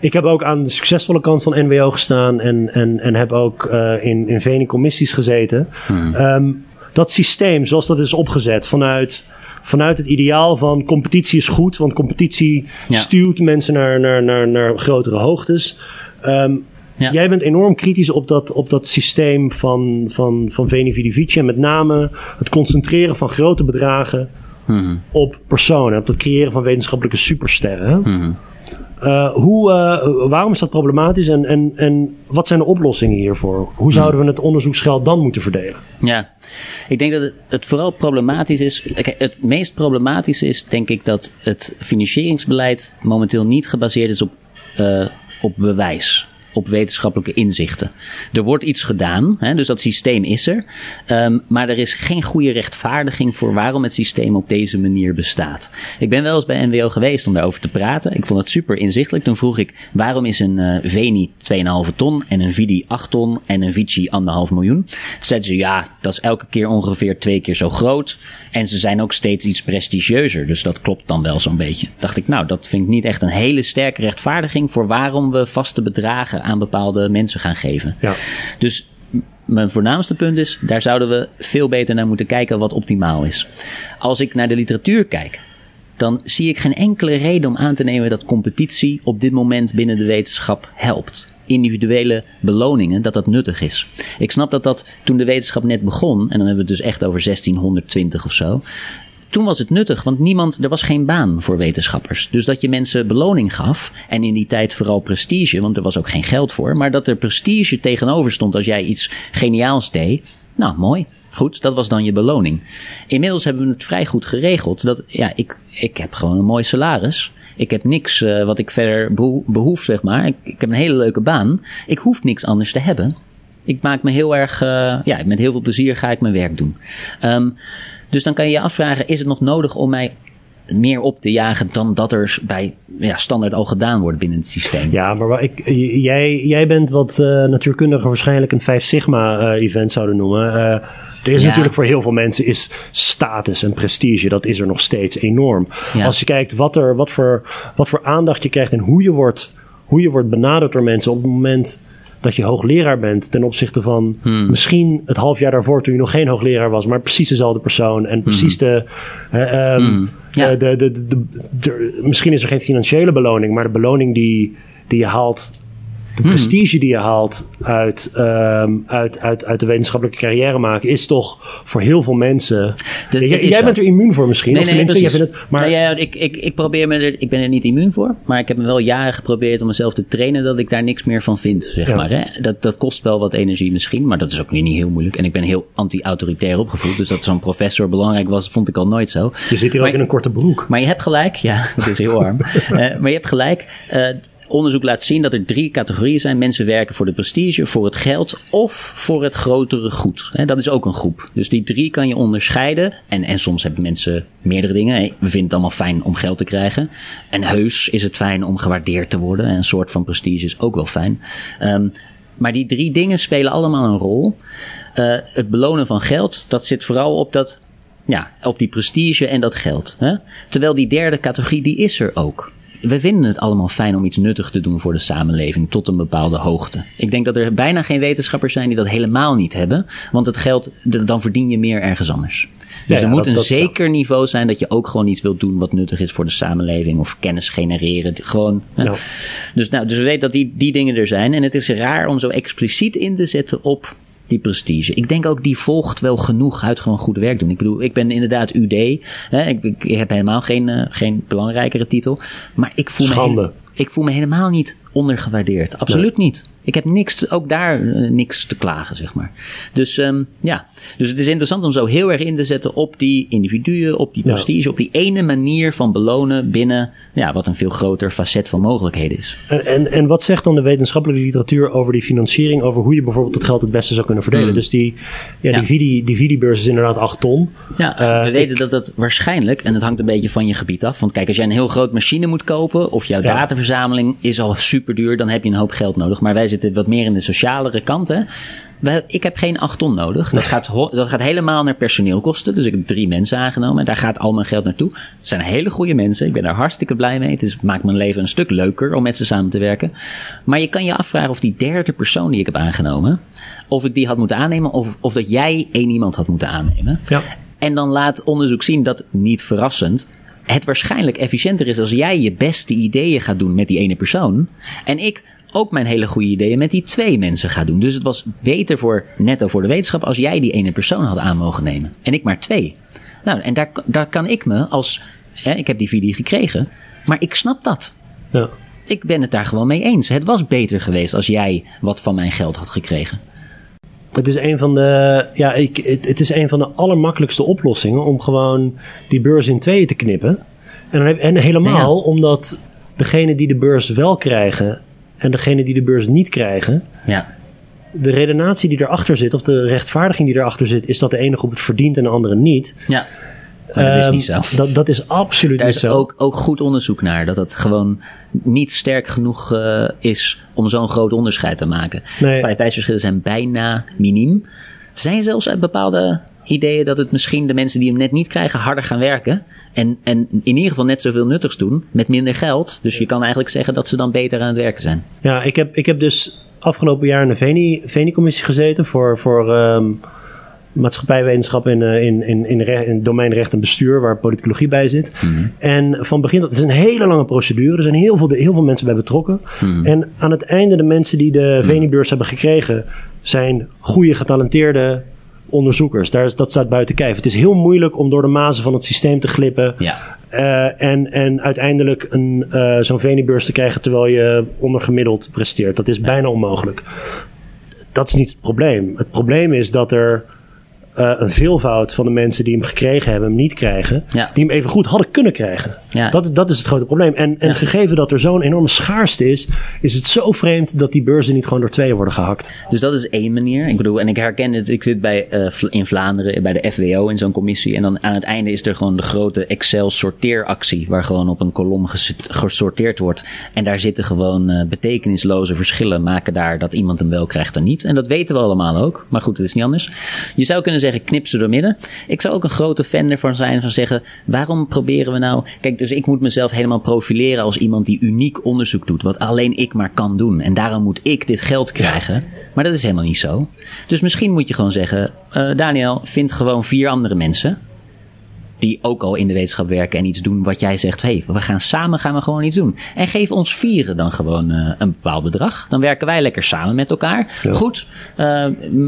ik heb ook aan de succesvolle kant van NWO gestaan en, en, en heb ook eh, in, in VENI-commissies gezeten. Ehm, dat systeem, zoals dat is opgezet vanuit, vanuit het ideaal van competitie is goed, want competitie
Ja.
stuwt mensen naar, naar, naar, naar grotere hoogtes. Ehm,
Ja.
Jij bent enorm kritisch op dat, op dat systeem van, van, van Veni Vidi Vici. En met name het concentreren van grote bedragen
Mhm.
op personen. Op het creëren van wetenschappelijke supersterren.
Mhm.
Uh, hoe, uh, waarom is dat problematisch en, en, en wat zijn de oplossingen hiervoor? Hoe zouden we het onderzoeksgeld dan moeten verdelen?
Ja, ik denk dat het, het vooral problematisch is. Het meest problematische is, denk ik, dat het financieringsbeleid momenteel niet gebaseerd is op, uh, op bewijs op wetenschappelijke inzichten. Er wordt iets gedaan, hè, dus dat systeem is er. Um, maar er is geen goede rechtvaardiging voor waarom het systeem op deze manier bestaat. Ik ben wel eens bij NWO geweest om daarover te praten. Ik vond het super inzichtelijk. Toen vroeg ik, waarom is een uh, Veni 2,5 ton en een Vidi 8 ton en een Vici 1,5 miljoen? Toen zeiden ze, ja, dat is elke keer ongeveer twee keer zo groot. En ze zijn ook steeds iets prestigieuzer. Dus dat klopt dan wel zo'n beetje. Dacht ik, nou, dat vind ik niet echt een hele sterke rechtvaardiging voor waarom we vaste bedragen aan bepaalde mensen gaan geven. Ja. Dus mijn voornaamste punt is, daar zouden we veel beter naar moeten kijken wat optimaal is. Als ik naar de literatuur kijk, dan zie ik geen enkele reden om aan te nemen dat competitie op dit moment binnen de wetenschap helpt. Individuele beloningen, dat dat nuttig is. Ik snap dat dat toen de wetenschap net begon, en dan hebben we het dus echt over 1620 of zo, toen was het nuttig, want niemand, er was geen baan voor wetenschappers. Dus dat je mensen beloning gaf, en in die tijd vooral prestige, want er was ook geen geld voor, maar dat er prestige tegenover stond als jij iets geniaals deed. Nou, mooi. Goed, dat was dan je beloning. Inmiddels hebben we het vrij goed geregeld. Dat, ja, ik, ik heb gewoon een mooi salaris. Ik heb niks uh, wat ik verder behoef, zeg maar. Ik, ik, heb een hele leuke baan. Ik hoef niks anders te hebben. Ik maak me heel erg, uh, ja, met heel veel plezier ga ik mijn werk doen. Um, dus dan kan je je afvragen, is het nog nodig om mij meer op te jagen dan dat er bij ja, standaard al gedaan wordt binnen het systeem.
Ja, maar ik, jij, jij bent wat uh, natuurkundigen waarschijnlijk een 5 sigma uh, event zouden noemen. Uh, er is natuurlijk voor heel veel mensen is status en prestige, dat is er nog steeds enorm. Ja. Als je kijkt wat, er, wat, voor, wat voor aandacht je krijgt en hoe je wordt, hoe je wordt benaderd door mensen op het moment dat je hoogleraar bent ten opzichte van hmm. misschien het half jaar daarvoor toen je nog geen hoogleraar was, maar precies dezelfde persoon en precies hmm. de, um, de, de, de, de, Misschien is er geen financiële beloning, maar de beloning die, die je haalt de hmm. prestige die je haalt uit, um, uit, uit, uit de wetenschappelijke carrière maken, is toch voor heel veel mensen. jij, bent er immuun voor misschien.
Nee, nee, nee het, maar... Nou ja, ik, ik, ik, probeer me er, ik ben er niet immuun voor, maar ik heb me wel jaren geprobeerd om mezelf te trainen dat ik daar niks meer van vind. Zeg maar, hè? Dat, dat kost wel wat energie misschien, maar dat is ook weer niet heel moeilijk. En ik ben heel anti-autoritair opgevoed, dus dat zo'n professor belangrijk was, vond ik al nooit zo.
Je zit hier ook in een korte broek.
Maar je hebt gelijk, ja, het is heel warm. uh, maar je hebt gelijk. Uh, onderzoek laat zien dat er drie categorieën zijn. Mensen werken voor de prestige, voor het geld of voor het grotere goed. dat is ook een groep. Dus die drie kan je onderscheiden. En, en soms hebben mensen meerdere dingen. we vinden het allemaal fijn om geld te krijgen. En heus is het fijn om gewaardeerd te worden. En een soort van prestige is ook wel fijn. Um, maar die drie dingen spelen allemaal een rol. Uh, het belonen van geld, dat zit vooral op dat ja, op die prestige en dat geld. Hè? Terwijl die derde categorie, die is er ook we vinden het allemaal fijn om iets nuttig te doen voor de samenleving tot een bepaalde hoogte. Ik denk dat er bijna geen wetenschappers zijn die dat helemaal niet hebben, want het geld, dan verdien je meer ergens anders. Dus er moet een zeker niveau zijn dat je ook gewoon iets wilt doen wat nuttig is voor de samenleving of kennis genereren. Gewoon. Dus, nou, dus we weten dat die, die dingen er zijn. En het is raar om zo expliciet in te zetten op die prestige. Ik denk ook die volgt wel genoeg uit gewoon goed werk doen. Ik bedoel, ik ben inderdaad UD. Hè, ik, ik, heb helemaal geen, uh, geen belangrijkere titel. Maar ik voel, me, ik voel me helemaal niet ondergewaardeerd. Absoluut niet. Ik heb niks, ook daar uh, niks te klagen, zeg maar. Dus um, ja, dus het is interessant om zo heel erg in te zetten op die individuen, op die prestige, op die ene manier van belonen binnen ja, wat een veel groter facet van mogelijkheden is.
En, en, en wat zegt dan de wetenschappelijke literatuur over die financiering, over hoe je bijvoorbeeld het geld het beste zou kunnen verdelen? Hmm. Dus die, ja, ja. die, Vidi, die Vidi-beurs is inderdaad 8 ton.
Ja, uh, we weten dat dat waarschijnlijk, en het hangt een beetje van je gebied af, want kijk, als jij een heel groot machine moet kopen of jouw dataverzameling is al super duur, dan heb je een hoop geld nodig. Maar wij zitten wat meer in de socialere kant. Hè? ik heb geen 8 ton nodig. Dat gaat, dat gaat helemaal naar personeelkosten. Dus ik heb drie mensen aangenomen. En daar gaat al mijn geld naartoe. Het zijn hele goede mensen. Ik ben daar hartstikke blij mee. Het maakt mijn leven een stuk leuker om met ze samen te werken. Maar je kan je afvragen of die derde persoon die ik heb aangenomen. Of ik die had moeten aannemen. Of, of dat jij één iemand had moeten aannemen. Ja. En dan laat onderzoek zien dat, niet verrassend, het waarschijnlijk efficiënter is als jij je beste ideeën gaat doen met die ene persoon. En ik ook mijn hele goede ideeën met die twee mensen ga doen. Dus het was beter voor netto voor de wetenschap als jij die ene persoon had aan mogen nemen. En ik maar twee. Nou, en daar, daar kan ik me als. Hè, ik heb die video gekregen, maar ik snap dat. Ja. Ik ben het daar gewoon mee eens. Het was beter geweest als jij wat van mijn geld had gekregen.
Het is een van de, ja, ik, het, het is een van de allermakkelijkste oplossingen om gewoon die beurs in tweeën te knippen. En, dan heb, en helemaal omdat degene die de beurs wel krijgen en degene die de beurs niet krijgen,
Ja,
de redenatie die erachter zit, of de rechtvaardiging die erachter zit, is dat de ene groep het verdient en de andere niet.
ja. Maar dat is
Ehm,
niet zo.
Dat, dat is absoluut
Daar
niet
is
zo.
ook, ook goed onderzoek naar. Dat het gewoon niet sterk genoeg eh, is om zo'n groot onderscheid te maken.
Nee.
Kwaliteitsverschillen zijn bijna miniem. Zijn zelfs uit bepaalde ideeën dat het misschien de mensen die hem net niet krijgen harder gaan werken. En, en in ieder geval net zoveel nuttigs doen met minder geld. Dus je kan eigenlijk zeggen dat ze dan beter aan het werken zijn.
Ja, ik heb, ik heb dus afgelopen jaar in de Veni- Veni-commissie gezeten voor, voor ehm, maatschappijwetenschap in, eh, in, in, in, re- in domeinrecht en bestuur, waar politicologie bij zit. En van begin tot, het is een hele lange procedure. Er zijn heel veel, heel veel mensen bij betrokken. En aan het einde, de mensen die de Veni-beurs hebben gekregen, zijn goede, getalenteerde onderzoekers. Daar is, dat staat buiten kijf. Het is heel moeilijk om door de mazen van het systeem te glippen.
Ja,
Eh, en, en uiteindelijk een, eh, zo'n Venibeurs te krijgen terwijl je ondergemiddeld presteert. Dat is bijna onmogelijk. Dat is niet het probleem. Het probleem is dat er eh, een veelvoud van de mensen die hem gekregen hebben, hem niet krijgen.
Ja.
Die hem even goed hadden kunnen krijgen.
Ja.
Dat, dat is het grote probleem. En, en
Ja.
gegeven dat er zo'n enorme schaarste is, is het zo vreemd dat die beurzen niet gewoon door tweeën worden gehakt.
Dus dat is één manier. Ik bedoel, en ik herken het. Ik zit bij, eh, in Vlaanderen bij de FWO in zo'n commissie. En dan aan het einde is er gewoon de grote Excel-sorteeractie. Waar gewoon op een kolom ges- gesorteerd wordt. En daar zitten gewoon eh, betekenisloze verschillen. Maken daar dat iemand hem wel krijgt en niet. En dat weten we allemaal ook. Maar goed, het is niet anders. Je zou kunnen zeggen, knip ze door midden. Ik zou ook een grote fan ervan zijn van zeggen. Waarom proberen we nou. Kijk, dus ik moet mezelf helemaal profileren als iemand die uniek onderzoek doet. Wat alleen ik maar kan doen. En daarom moet ik dit geld krijgen. Maar dat is helemaal niet zo. Dus misschien moet je gewoon zeggen: eh, Daniel, vind gewoon vier andere mensen. Die ook al in de wetenschap werken en iets doen wat jij zegt. Hey, we gaan samen gaan we gewoon iets doen. En geef ons vieren dan gewoon eh, een bepaald bedrag. Dan werken wij lekker samen met elkaar. Goed, eh,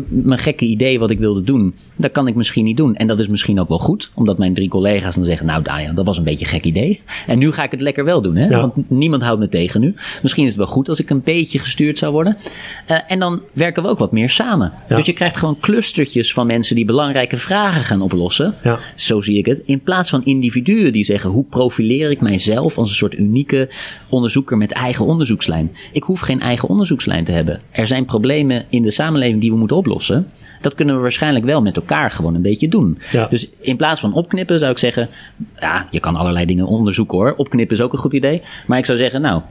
mijn gekke idee wat ik wilde doen, dat kan ik misschien niet doen. En dat is misschien ook wel goed. Omdat mijn drie collega's dan zeggen, nou Daniel, dat was een beetje een gek idee. En nu ga ik het lekker wel doen. Hè?
Ja.
Want niemand houdt me tegen nu. Misschien is het wel goed als ik een beetje gestuurd zou worden. Eh, en dan werken we ook wat meer samen.
Ja.
Dus je krijgt gewoon clustertjes van mensen die belangrijke vragen gaan oplossen. Zo zie ik het. In plaats van individuen die zeggen: hoe profileer ik mijzelf als een soort unieke onderzoeker met eigen onderzoekslijn? Ik hoef geen eigen onderzoekslijn te hebben. Er zijn problemen in de samenleving die we moeten oplossen. Dat kunnen we waarschijnlijk wel met elkaar gewoon een beetje doen.
Ja.
Dus in plaats van opknippen zou ik zeggen: ja, je kan allerlei dingen onderzoeken hoor. Opknippen is ook een goed idee. Maar ik zou zeggen: nou.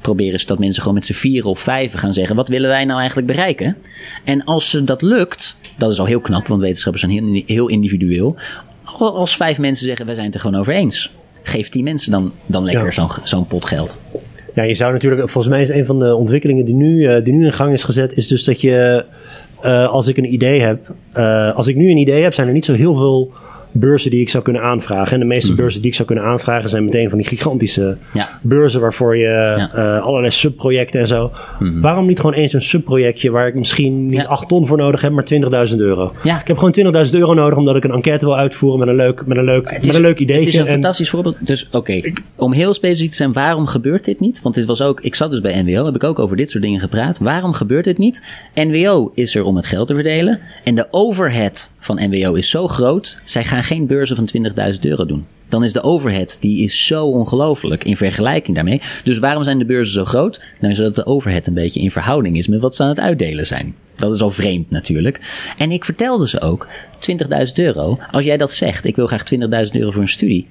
Probeer eens dat mensen gewoon met z'n vieren of vijven gaan zeggen: wat willen wij nou eigenlijk bereiken? En als ze dat lukt, dat is al heel knap, want wetenschappers zijn heel, heel individueel. Als vijf mensen zeggen: wij zijn het er gewoon over eens. Geef die mensen dan, dan lekker
Ja.
zo'n zo'n pot geld.
Ja, je zou natuurlijk, volgens mij is een van de ontwikkelingen die nu, eh, die nu in gang is gezet, is dus dat je, eh, als ik een idee heb, eh, als ik nu een idee heb, zijn er niet zo heel veel beurzen die ik zou kunnen aanvragen. En de meeste beurzen die ik zou kunnen aanvragen zijn meteen van die gigantische
Ja.
beurzen waarvoor je
Ja.
eh, allerlei subprojecten en zo. Waarom niet gewoon eens een subprojectje waar ik misschien niet
Ja.
8 ton voor nodig heb, maar 20.000 euro? Ik heb gewoon 20.000 euro nodig omdat ik een enquête wil uitvoeren met een leuk, met een leuk, met een leuk idee.
het is een fantastisch voorbeeld. Dus oké, om heel specifiek te zijn, waarom gebeurt dit niet? Want dit was ook, ik zat dus bij NWO, heb ik ook over dit soort dingen gepraat. Waarom gebeurt dit niet? NWO is er om het geld te verdelen. En de overhead van NWO is zo groot, zij gaan geen beurzen van 20.000 euro doen. Dan is de overhead, die is zo ongelooflijk in vergelijking daarmee. Dus waarom zijn de beurzen zo groot? Nou, zodat de overhead een beetje in verhouding is met wat ze aan het uitdelen zijn. Dat is al vreemd natuurlijk. En ik vertelde ze ook, 20.000 euro, als jij dat zegt, ik wil graag 20.000 euro voor een studie.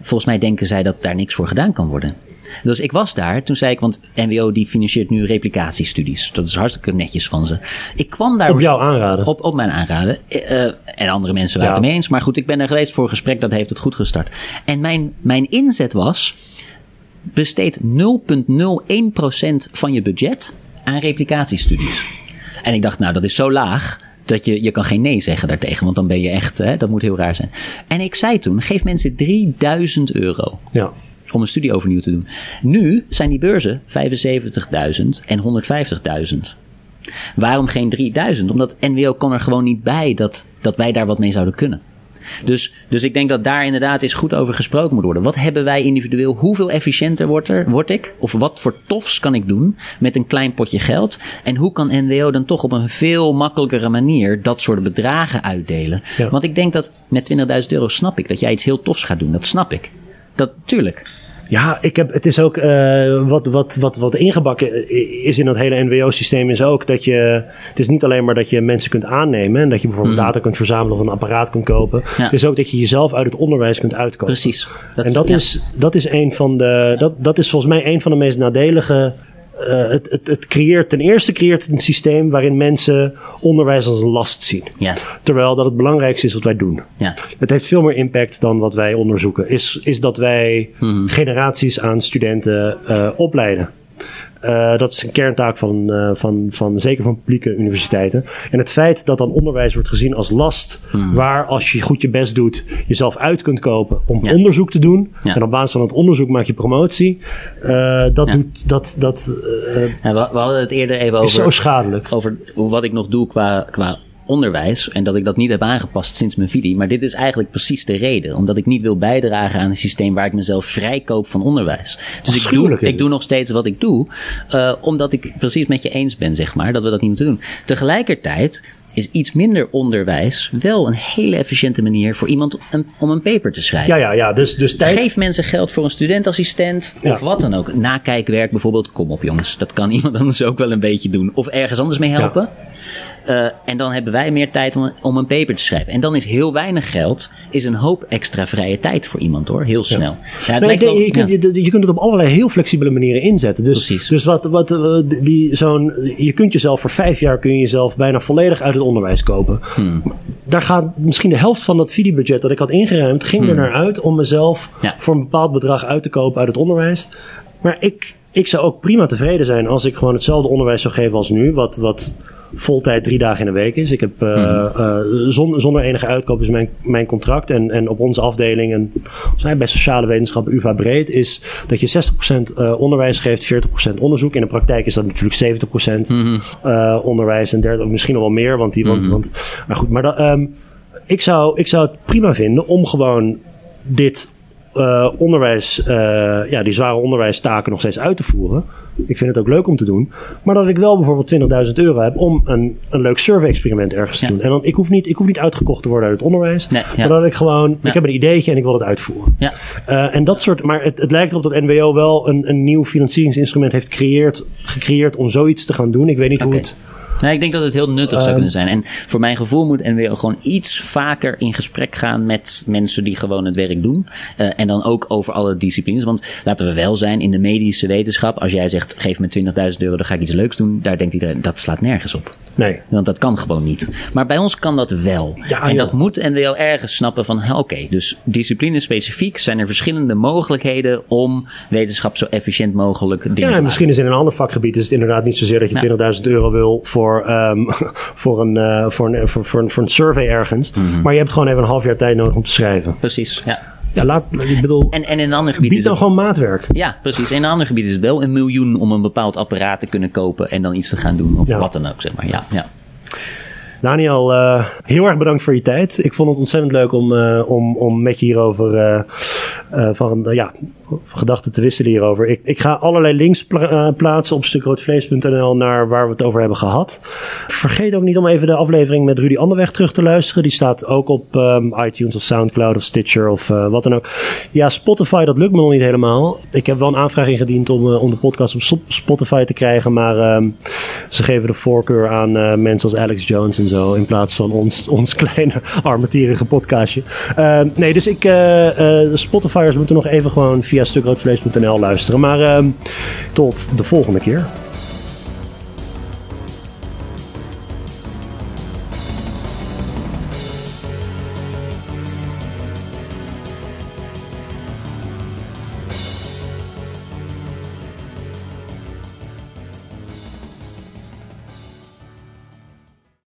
Volgens mij denken zij dat daar niks voor gedaan kan worden. Dus ik was daar, toen zei ik, want NWO die financiert nu replicatiestudies. Dat is hartstikke netjes van ze. Ik kwam daar
Op jouw aanraden.
op, op mijn aanraden. Eh, eh, en andere mensen waren
Ja.
het ermee eens. Maar goed, ik ben er geweest voor een gesprek. Dat heeft het goed gestart. En mijn, mijn inzet was... besteed 0,01% van je budget aan replicatiestudies. En ik dacht, nou, dat is zo laag dat je, je kan geen nee zeggen daartegen. Want dan ben je echt, hè, dat moet heel raar zijn. En ik zei toen, geef mensen 3000 euro
Ja.
Om een studie overnieuw te doen. Nu zijn die beurzen 75.000 en 150.000. Waarom geen 3000? Omdat NWO kan er gewoon niet bij dat, dat wij daar wat mee zouden kunnen. Dus, dus ik denk dat daar inderdaad eens goed over gesproken moet worden. Wat hebben wij individueel? Hoeveel efficiënter word, er, word ik? Of wat voor tofs kan ik doen met een klein potje geld? En hoe kan NWO dan toch op een veel makkelijkere manier dat soort bedragen uitdelen?
Ja.
Want ik denk dat met 20.000 euro snap ik dat jij iets heel tofs gaat doen. Dat snap ik. Dat, tuurlijk.
Ja, ik heb, het is ook eh, wat, wat, wat, wat ingebakken is in dat hele NWO-systeem is ook dat je. Het is niet alleen maar dat je mensen kunt aannemen en dat je bijvoorbeeld
Mhm.
data kunt verzamelen of een apparaat kunt kopen.
Ja.
Het is ook dat je jezelf uit het onderwijs kunt uitkopen.
Precies.
en dat,
ja.
is, dat is een van de. Dat, dat is volgens mij een van de meest nadelige. Eh, het, het, het creëert, ten eerste creëert het een systeem waarin mensen onderwijs als een last zien.
Ja,
Terwijl dat het belangrijkste is wat wij doen.
ja.
Het heeft veel meer impact dan wat wij onderzoeken. Is, is dat wij
Mhm.
generaties aan studenten eh, opleiden. Eh, dat is een kerntaak van, eh, van, van zeker van publieke universiteiten. En het feit dat dan onderwijs wordt gezien als last,
Mhm.
waar als je goed je best doet, jezelf uit kunt kopen om
Ja.
onderzoek te doen.
Ja.
En op basis van het onderzoek maak je promotie. eh, dat
Ja.
doet dat, dat is
we, we hadden het eerder even over.
zo schadelijk.
over wat ik nog doe qua, qua onderwijs. En dat ik dat niet heb aangepast sinds mijn video. Maar dit is eigenlijk precies de reden. Omdat ik niet wil bijdragen aan een systeem waar ik mezelf vrijkoop van onderwijs. Dus ik doe, ik doe nog steeds wat ik doe. eh, omdat ik precies met je eens ben, zeg maar. Dat we dat niet moeten doen. Tegelijkertijd is iets minder onderwijs wel een hele efficiënte manier voor iemand een- om een paper te schrijven.
Ja, ja, ja. Dus, dus tijd.
Geef mensen geld voor een studentassistent
Ja.
of wat dan ook. Nakijkwerk bijvoorbeeld. Kom op jongens, dat kan iemand anders ook wel een beetje doen. Of ergens anders mee helpen. Eh, en dan hebben wij meer tijd om, om een paper te schrijven. En dan is heel weinig geld, is een hoop extra vrije tijd voor iemand hoor. Heel snel. Ja.
Nee,
wel-
je, kunt, je, je kunt het op allerlei heel flexibele manieren inzetten. Dus,
Precies.
dus wat, wat, eh, die, zo'n, je kunt jezelf voor vijf jaar kun je jezelf bijna volledig uit het onderwijs kopen.
Hmm.
Daar gaat misschien de helft van dat videobudget dat ik had ingeruimd, ging er naar uit om mezelf
Hmm. Ja.
voor een bepaald bedrag uit te kopen uit het onderwijs. Maar ik, ik zou ook prima tevreden zijn als ik gewoon hetzelfde onderwijs zou geven als nu. Wat, wat voltijd drie dagen in de week is. Ik heb eh,
Hmm.
eh, zonder, zonder enige uitkoop is mijn, mijn contract. En, en op onze afdeling, en zijn bij sociale wetenschappen UvA breed, is dat je 60% eh, onderwijs geeft, 40% onderzoek. In de praktijk is dat natuurlijk 70%
Mhm.
onderwijs en derde, misschien nog wel meer. Want die, want,
Mhm.
want, maar goed, maar dat, ehm, ik, zou, ik zou het prima vinden om gewoon dit onderwijs, ja, die zware onderwijstaken nog steeds uit te voeren. Ik vind het ook leuk om te doen. Maar dat ik wel bijvoorbeeld 20.000 euro heb om een, een leuk survey-experiment ergens
Ja.
te doen. En dan, ik, hoef niet, ik hoef niet uitgekocht te worden uit het onderwijs.
Nee, ja.
Maar dat ik gewoon,
Ja.
ik heb een ideetje en ik wil het uitvoeren.
Ja.
Eh, en dat soort, maar het, het lijkt erop dat NWO wel een, een nieuw financieringsinstrument heeft gecreëerd, gecreëerd om zoiets te gaan doen. Ik weet niet hoe het.
Nee, ik denk dat het heel nuttig zou
Ehm,
kunnen zijn. En voor mijn gevoel moet NWO gewoon iets vaker in gesprek gaan met mensen die gewoon het werk doen. Eh, en dan ook over alle disciplines. Want laten we wel zijn, in de medische wetenschap, als jij zegt geef me 20.000 euro, dan ga ik iets leuks doen. Daar denkt iedereen, dat slaat nergens op.
Nee.
Want dat kan gewoon niet. Maar bij ons kan dat wel.
Ja,
en
joh.
dat moet NWO ergens snappen van, oké, dus discipline specifiek zijn er verschillende mogelijkheden om wetenschap zo efficiënt mogelijk dingen
Ja,
te maken.
misschien is in een ander vakgebied is het inderdaad niet zozeer dat je 20.000 euro wil voor, ehm, voor, een, eh, voor, een, voor, voor, een, voor een survey ergens.
Mhm.
Maar je hebt gewoon even een half jaar tijd nodig om te schrijven.
Precies, ja.
Ja, laat, ik bedoel,
En, en in een ander gebied
bied
is
dan
het
gewoon maatwerk.
Ja, precies. In een ander gebied is het wel een miljoen om een bepaald apparaat te kunnen kopen en dan iets te gaan doen. Of
Ja.
wat dan ook, zeg maar. Ja, ja.
Daniel, eh, heel erg bedankt voor je tijd. Ik vond het ontzettend leuk om, eh, om, om met je hierover eh, van, ja, gedachten te wisselen hierover. Ik, ik ga allerlei links pla- plaatsen op stukroodvlees.nl naar waar we het over hebben gehad. Vergeet ook niet om even de aflevering met Rudy Anderweg terug te luisteren. Die staat ook op ehm, iTunes of Soundcloud of Stitcher of wat dan ook. Ja, Spotify, dat lukt me nog niet helemaal. Ik heb wel een aanvraag ingediend om, om de podcast op Sp- Spotify te krijgen. Maar ehm, ze geven de voorkeur aan mensen als Alex Jones en zo. In plaats van ons, ons kleine armetierige podcastje. Ehm, nee, dus ik, de Spotifyers moeten nog even gewoon via stukroodvlees.nl luisteren. Maar ehm, tot de volgende keer.